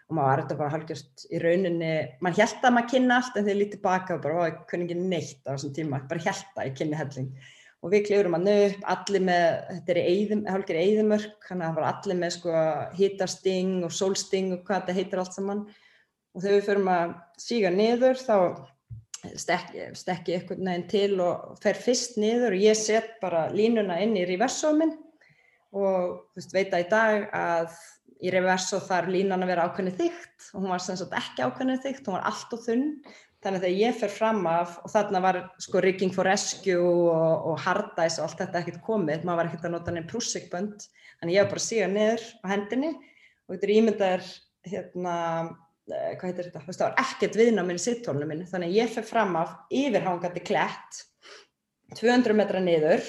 og maður var þetta bara halgjörst í rauninni mann held að maður kynna allt en þegar lítið baka og bara, ó, ég kunni ekki neitt á þessum tíma bara held að ég kynni helling. Og við klifurum hann upp, allir með, þetta er þannig að það var allir með sko hitasting og solsting og hvað þetta heitir allt saman. Og þegar við förum að síga niður þá stekki, stekki einhvern veginn til og fer fyrst niður og ég set bara línuna inn í reversóminn og veist, veit að í dag að í reversó þar línan að vera ákveðni þygt og hún var sem sagt ekki ákveðni þygt, hún var allt og þunn. Þannig að þegar ég fer fram af og þarna var sko rigging for rescue og, og hard ice og allt þetta ekkert komið, maður var ekkert að nota nefn prússikbönd, þannig ég var bara síga niður á hendinni og þetta er ímyndar, hérna, hvað heitir þetta, það var ekkert viðnáminn í sittólunum minni, þannig að ég fer fram af yfirhangandi klætt, 200 metra niður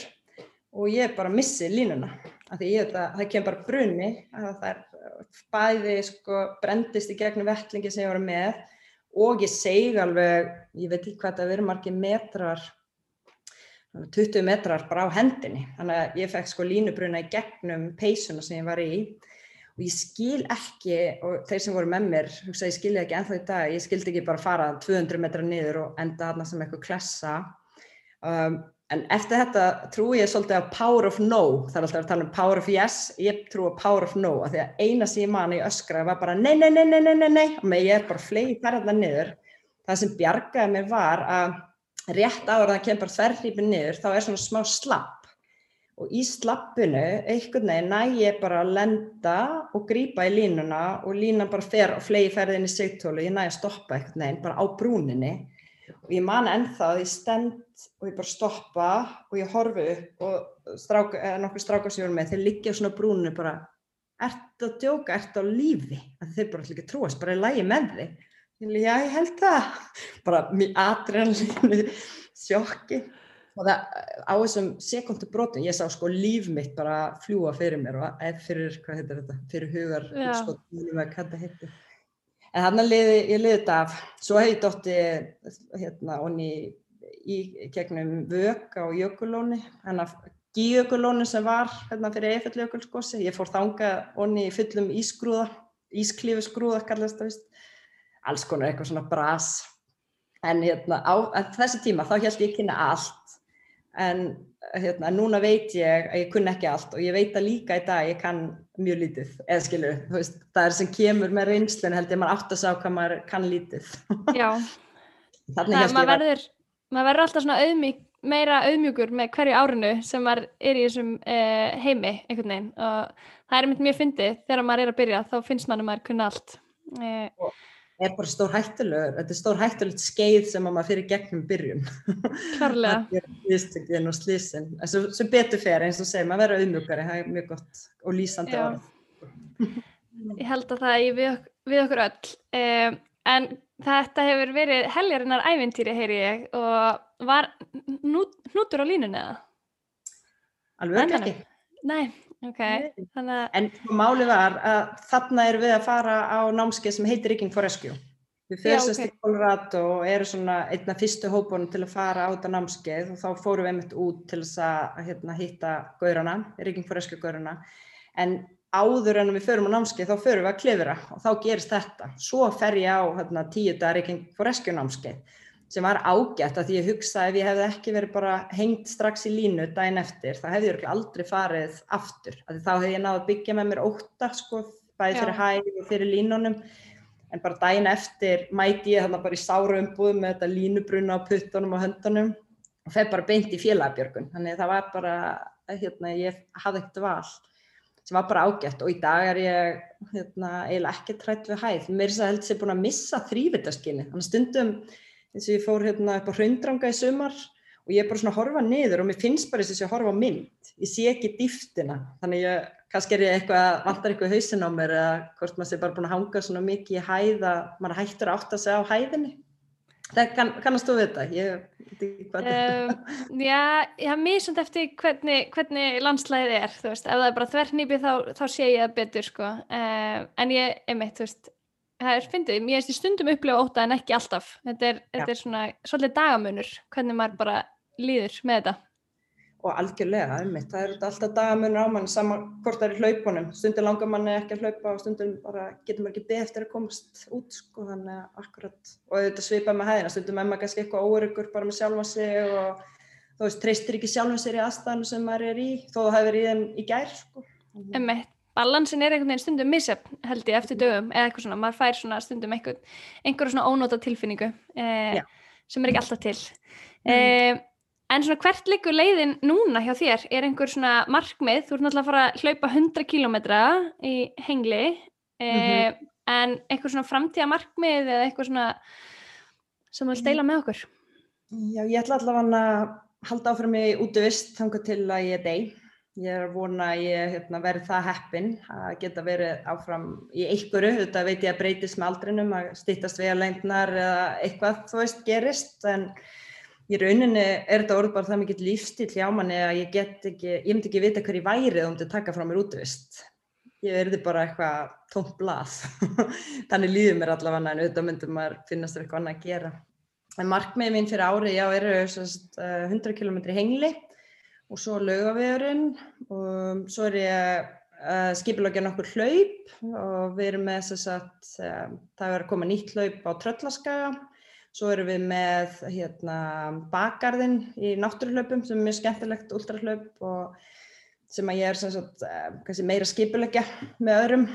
og ég bara missi línuna, af því ég, það, það kemur bara brunni, það er bæði sko brendist í gegnum vettlingi sem ég var með og ég seg alveg, ég veit ekki hvað það verið margir metrar 20 metrar bara á hendinni. Þannig að ég fekk sko línubruna í gegnum peysuna sem ég var í og ég skil ekki og þeir sem voru með mér, hugsa ég skilja ekki ennþá í dag, ég skildi ekki bara fara 200 metrar niður og enda aðna sem eitthvað klessa. Um, En eftir þetta trú ég svolítið á power of no, það er alltaf að tala um power of yes, ég trú á power of no, af því að eina sem ég man í öskraði var bara nei, nei, nei, nei, nei, nei, nei, og ég er bara fleið ferðarna niður. Það sem bjargaði mér var að rétt ára það kemur þverrýpin niður, þá er svona smá slapp og í slappinu, einhvern veginn, næ ég bara að lenda og grýpa í línuna og línan bara fer og fleið ferðin í sigtólu, ég næ að stoppa einhvern veginn bara á brúninni. Og ég man ennþá að ég stend og ég bara stoppa og ég horfi upp og stráka, nokkur strákar sem ég voru með þeir liggja svona brúninu bara ert að djóka, ert á lífi? Þeir bara ekki trúast, bara ég lægi með ég, já ég held það. Bara mjög adrenalínu sjokki og það á þessum sekundu brotum ég sá sko líf mitt bara fljúa fyrir mér og fyrir, hvað heitir þetta, fyrir hugar sko, en hann liði, ég liði þetta af. Svo hef ég dótti hérna onni í, gegnum vök á jökulóni hann af gíjökulóni sem var hérna fyrir eifelljökulskossi ég fór þanga onni í fullum ískrúða ísklífusgrúða kallast það vist alls konar eitthvað svona bras. En hérna á þessi tíma þá held ég kynna allt en hérna, núna veit ég að ég kunn ekki allt og ég veit að líka í dag ég kann mjög lítið, eða skilur veist, það er sem kemur með reynslun held ég maður átt að sá hvað maður kann lítið. Já, það, maður verður maður verður alltaf svona auðmík, meira auðmjúkur með hverju árinu sem maður er í þessum eh, heimi einhvern veginn. Og það er mjög fyndið þegar maður er að byrja þá finnst maður að maður kunna allt. Eh, og er bara stór hættulegur, þetta er stór hættulegt skeið sem maður fyrir gegnum byrjun. Klarlega Slýstöngin og slýsin, sem betur fer eins og segir, maður verður auðmjögari, það er mjög gott og lýsandi orð. Ég held að það er við, við okkur öll. Um, en þetta hefur verið heljarinnar ævintýri, heyri ég og var hnútur á línunni eða? Alveg ekki. Nei, Okay, Þannig... En máli var að þarna er við að fara á námskeið sem heitir Rigging for Rescue. Við fyrstast okay. í Colorado og eru svona einna fyrstu hópunum til að fara á þetta námskeið og þá fórum við einmitt út til þess að hérna, hitta gaurana, Rigging for Rescue gaurana. En áður en við förum á námskeið þá förum við að klifra og þá gerist þetta. Svo fer ég á hérna, tíu dag Rigging for Rescue námskeið sem var ágætt að því ég hugsa ef ég hefði ekki verið bara hengt strax í línu daginn eftir, þá hefði ég aldrei farið aftur, að þá hefði ég náðu að byggja með mér óta sko, bæði fyrir hæg og fyrir línunum, en bara daginn eftir mæti ég þannig bara í sáru umbúð með þetta línubruna á puttunum og höndunum og feð bara beint í félagabjörgun, þannig það var bara, hérna, ég hafði ekkert val sem var bara ágætt. Og í dag er ég hérna, eiginlega ekki trætt við hæð, mér er þess að held sem búin að missa þrývitaskynni, þannig stundum eins og ég fór hérna upp á hraundrang í sumar og ég er bara svona að horfa niður og mér finnst bara þess að ég horfa á mynd. Ég sé ekki dýftina þannig ég, kannski er ég eitthvað, vantar eitthvað hausin á mér eða hvort maður sé bara búin að hanga svona mikið í hæð að maður hættur að átta sig á hæðinni. Það kann, kannast þú við þetta? Ég veit ekki hvað um, Já, ég haf mjög samt eftir hvernig, hvernig landslæðið er, þú veist. Ef það er bara þvernýpi þá, þá sé ég það betur sko, uh, en ég, einmitt, þú veist það er fyndið, mér erst í stundum upplifa óta en ekki alltaf, þetta er, þetta er svona svolítið dagamunur, hvernig maður bara líður með þetta. Og algjörlega, einmitt, það er alltaf dagamunur á mann saman hvort það er í hlaupunum. Stundum langar manni ekki að hlaupa og stundum bara getur maður ekki beð eftir að komast út sko, þannig að akkurat og þetta svipa með hæðina, stundum er maður kannski eitthvað óöryggur bara með sjálfa sig og þú veist, treystir ekki sjálfum sér í aðstæðanum sem maður er í, þó það hefur í þeim í gær, sko. Emmett, balansin er einhvern veginn stundum misjafn held ég eftir dögum eða eitthvað svona, maður fær svona stundum einhver, einhverju svona ónóta tilfinningu eh, sem er ekki alltaf til. Eh, en svona hvert liggur leiðin núna hjá þér? Er einhver svona markmið, þú ert náttúrulega að fara að hlaupa 100 km í hengli eh, mm -hmm. en einhver svona framtíða markmið eða eitthvað svona sem þú vil deila með okkur? Já, ég ætla allavega að halda áfram í útvist þanga til að ég er deg. Ég er að vona að ég hérna, verði það heppin að geta verið áfram í einhverju. Þetta veit ég að breytist með aldrinum, að stýttast við að leindnar eða eitthvað þú veist gerist. En í rauninni er þetta orð bara það mikið lífstíl hjá manni að ég get ekki, ég myndi ekki vita hverju værið um þetta að taka frá mér útvist. Ég verði bara eitthvað tómt blað. Þannig líður mér allavega en auðvitað myndum maður finnast eitthvað annað að gera. En markmiðið mín fyrir árið, já, eru 100 km hengli og svo laugavegurinn og svo er ég uh, skipilagja nokkur hlaup og við erum með þess að uh, það er að koma nýtt hlaup á Tröllaskaga. Svo erum við með hérna, bakgarðinn í náttúruhlaupum sem er mjög skemmtilegt ultrahlaup og sem að ég er sagt, uh, meira skipilagja með öðrum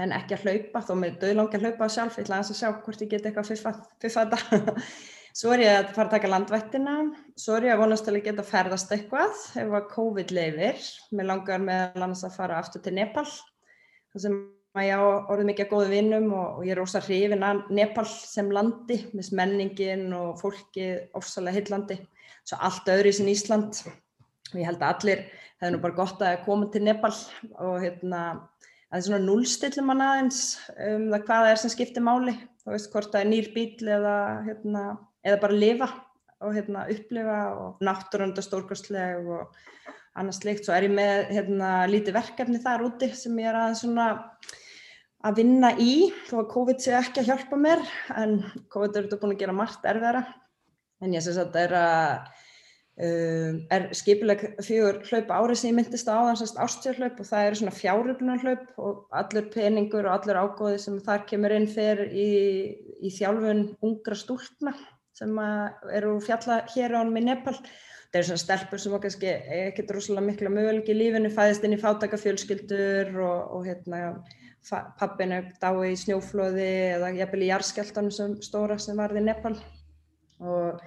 en ekki að hlaupa þó með döðlangi að hlaupa sjálf, ég ætla að sjá hvort ég get eitthvað þetta Svo er ég að fara að taka landvættina, svo er ég að vonast til að geta ferðast eitthvað ef að COVID leifir. Mér langar með lands að fara aftur til Nepal, þar sem ég á orðið mikið að góðu vinnum og, og ég er ósað hrifin að Nepal sem landi, með menningin og fólki ofsalega hillandi, svo allt öðru sin Ísland. Ég held að allir hefði nú bara gott að koma til Nepal og hérna, það er svona núlstillum hann aðeins um það hvaða er sem skiptir máli. Þú veist hvort það er nýr bíl eða hérna, eða bara lifa og hérna, upplifa og náttúrunda stórkostleg og annars slikt. Svo er ég með hérna, lítið verkefni þar úti sem ég er að, svona, að vinna í þó að COVID sé ekki að hjálpa mér en COVID er þetta búin að gera margt erfiðara en ég syns að þetta er að Um, er skipileg fjögur hlaup árið sem ég myndist á þannig að ástjárhlaup og það eru svona fjáröfnarhlaup og allur peningur og allur ágóði sem þar kemur inn fyrir í, í þjálfun ungra stúlna sem eru fjalla hér ánum í Nepal. Það eru svona stelpur sem kannski ekkert rosalega mikla möguleik í lífinu, fæðist inn í fátakafjölskyldur og, og hérna, pappin er dái í snjóflóði eða jafnvel í jarðskjáltanum sem stóra sem varði í Nepal. Og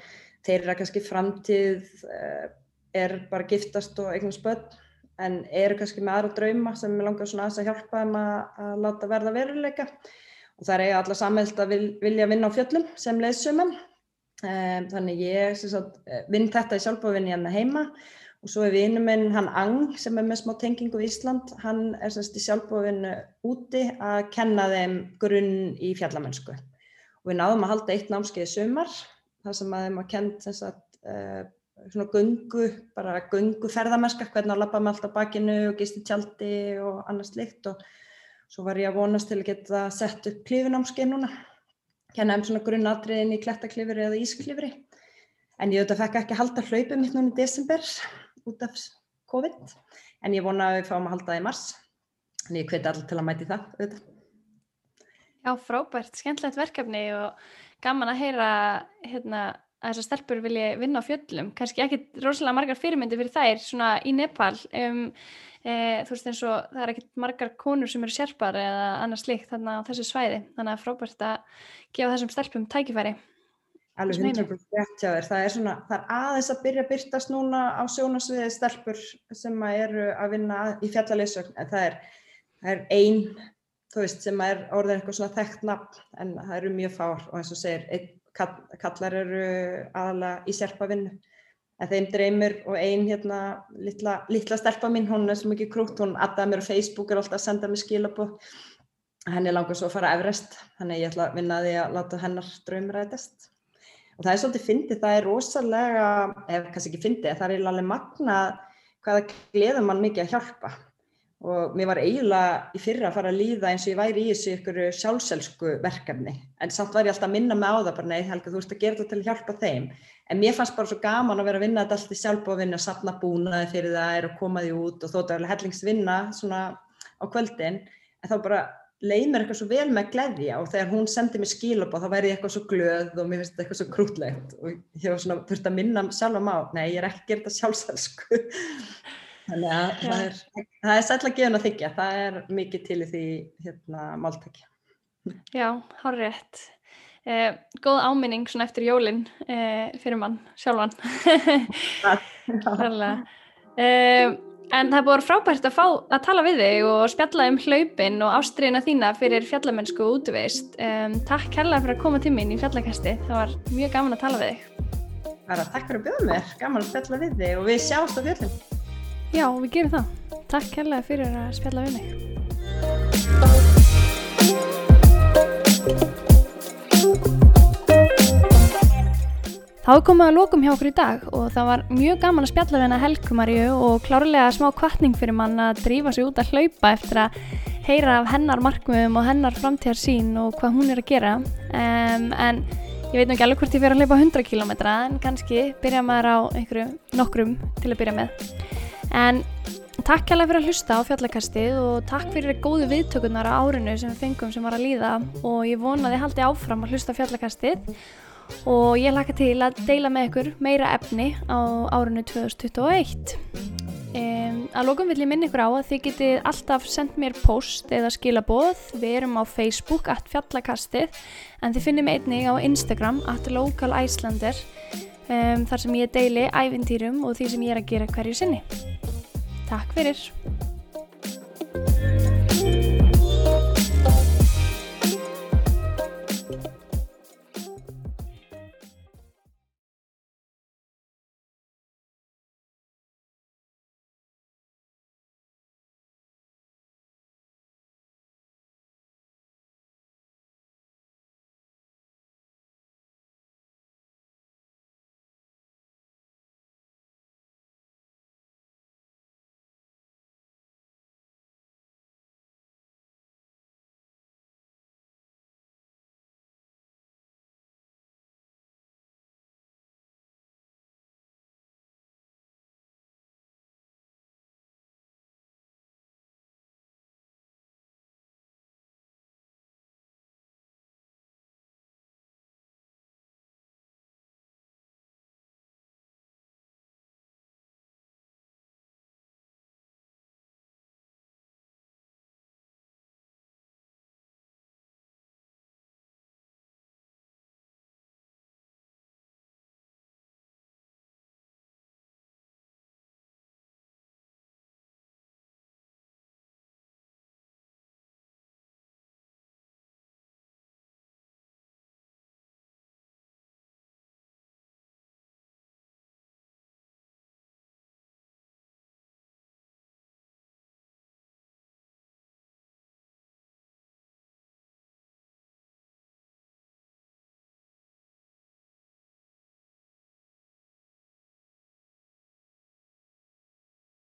þeirra kannski framtíð eh, er bara giftast og eignast börn en eru kannski með aðra drauma sem langar svona aðeins að hjálpa þeim að, að láta verða veruleika og það er eiga alla samhælt að vil, vilja vinna á fjöllum sem leiðsumum Um, þannig ég sagt, eh, vinn þetta í sjálfbóðvinni hérna heima og svo er vinnu minn hann Ang sem er með smá tengingu í Ísland, hann er sagt, í sjálfbóðvinnu úti að kenna þeim grunn í fjallamennsku og við náðum að halda eitt námskeið sumar þar sem að þeim að kent sagt, uh, svona gungu, bara gungu ferðamennska, hvernig að lappa með allt á bakinu og gist í tjaldi og annars slikt og svo var ég að vonast til að geta sett upp klífinámskeið núna kenna um svona grunnatriðin í klettaklifri eða ísklifri. En ég auðvitað fekk ekki halda hlaupið mitt núna í desember út af COVID, en ég vona að við fáum að halda það í mars. En ég hveti allir til að mæti það auðvitað. Já, frábært, skemmtilegt verkefni og gaman að heyra hérna, að þessar stelpur vilja vinna á fjöllum. Kanski ekki rosalega margar fyrirmyndi fyrir þær svona í Nepal. Um, e, þú veist eins og það er ekkert margar konur sem eru sérpar eða annars líkt þarna á þessu svæði þannig að frábært að gefa þessum stelpum tækifæri Alveg 100% rétt hjá þér það er, svona, það er aðeins að byrja að byrtast núna á sjónasviði stelpur sem eru að vinna í fjallalýsögn en það er, það er ein veist, sem er orðin eitthvað svona þekkt nafn en það eru mjög fár og eins og segir kallar eru aðala í sérpavinnu en þeim dreymir og ein hérna litla, litla stelpa mín, hún er svo mikið krútt, hún addaði mér á Facebook er alltaf að senda mér skilabóð henni langar svo að fara Everest þannig ég ætla að vinna því að láta hennar draumur rætast. Og það er svolítið fyndið, það er rosalega ef kannski ekki fyndið, það er alveg magna hvaða gleður mann mikið að hjálpa og mér var eiginlega í fyrra að fara að líða eins og ég væri í þessu ykkur sjálfselsku verkefni. En samt var ég alltaf að minna mig á það bara nei Helga þú veist að gera þetta til að hjálpa þeim. En mér fannst bara svo gaman að vera að vinna þetta allt í sjálfbóðvinna, sapna búnaði fyrir það er að koma því út og þótt að hellingsvinna svona á kvöldin. En þá bara leið mér eitthvað svo vel með gleðja og þegar hún sendi mér skilabóð þá væri ég eitthvað svo glöð og mér finnst þetta eitthvað svo krútlegt. Og ég hef svona þurft að minna sjálf á má, nei ég er ekki gerð þetta sjálfsælsku þannig að það er, það er sætla gefin að þykja, það er mikið til í því hérna máltækja Já, hár rétt eh, Góð áminning svona eftir jólin eh, fyrir mann, sjálfan eh, En það búin frábært að fá að tala við þig og spjalla um hlaupin og ástriðina þína fyrir fjallamennsku og útvist. Um, takk kærlega fyrir að koma til mín í fjallakasti. Það var mjög gaman að tala við þig. Bara takk fyrir að bjóða mér. Gaman að spjalla við þig og við sjáumst á fjöllum. Já, við gerum það. Takk kærlega fyrir að spjalla við mig. Þá er komið að lókum hjá okkur í dag og það var mjög gaman að spjalla við hennar Helgumarju og klárlega smá kvartning fyrir mann að drífa sig út að hlaupa eftir að heyra af hennar markmiðum og hennar framtíðarsín og hvað hún er að gera. Um, en ég veit nú ekki alveg hvort ég fyrir að hlaupa 100 km en kannski byrja maður á einhverju nokkrum til að byrja með. En takk kærlega fyrir að hlusta á fjallakastið og takk fyrir góðu viðtökunar á árinu sem við fengum sem var að líða. Og ég vona að þið haldi áfram að hlusta á fjallakastið. Og ég laka til að deila með ykkur meira efni á árinu 2021 um, að lókum vil ég minna ykkur á að þið getið alltaf sendt mér post eða skilaboð. Við erum á Facebook at fjallakastið en þið finnum einnig á Instagram at localislander um, þar sem ég deili æfintýrum og því sem ég er að gera hverju sinni. Takk fyrir!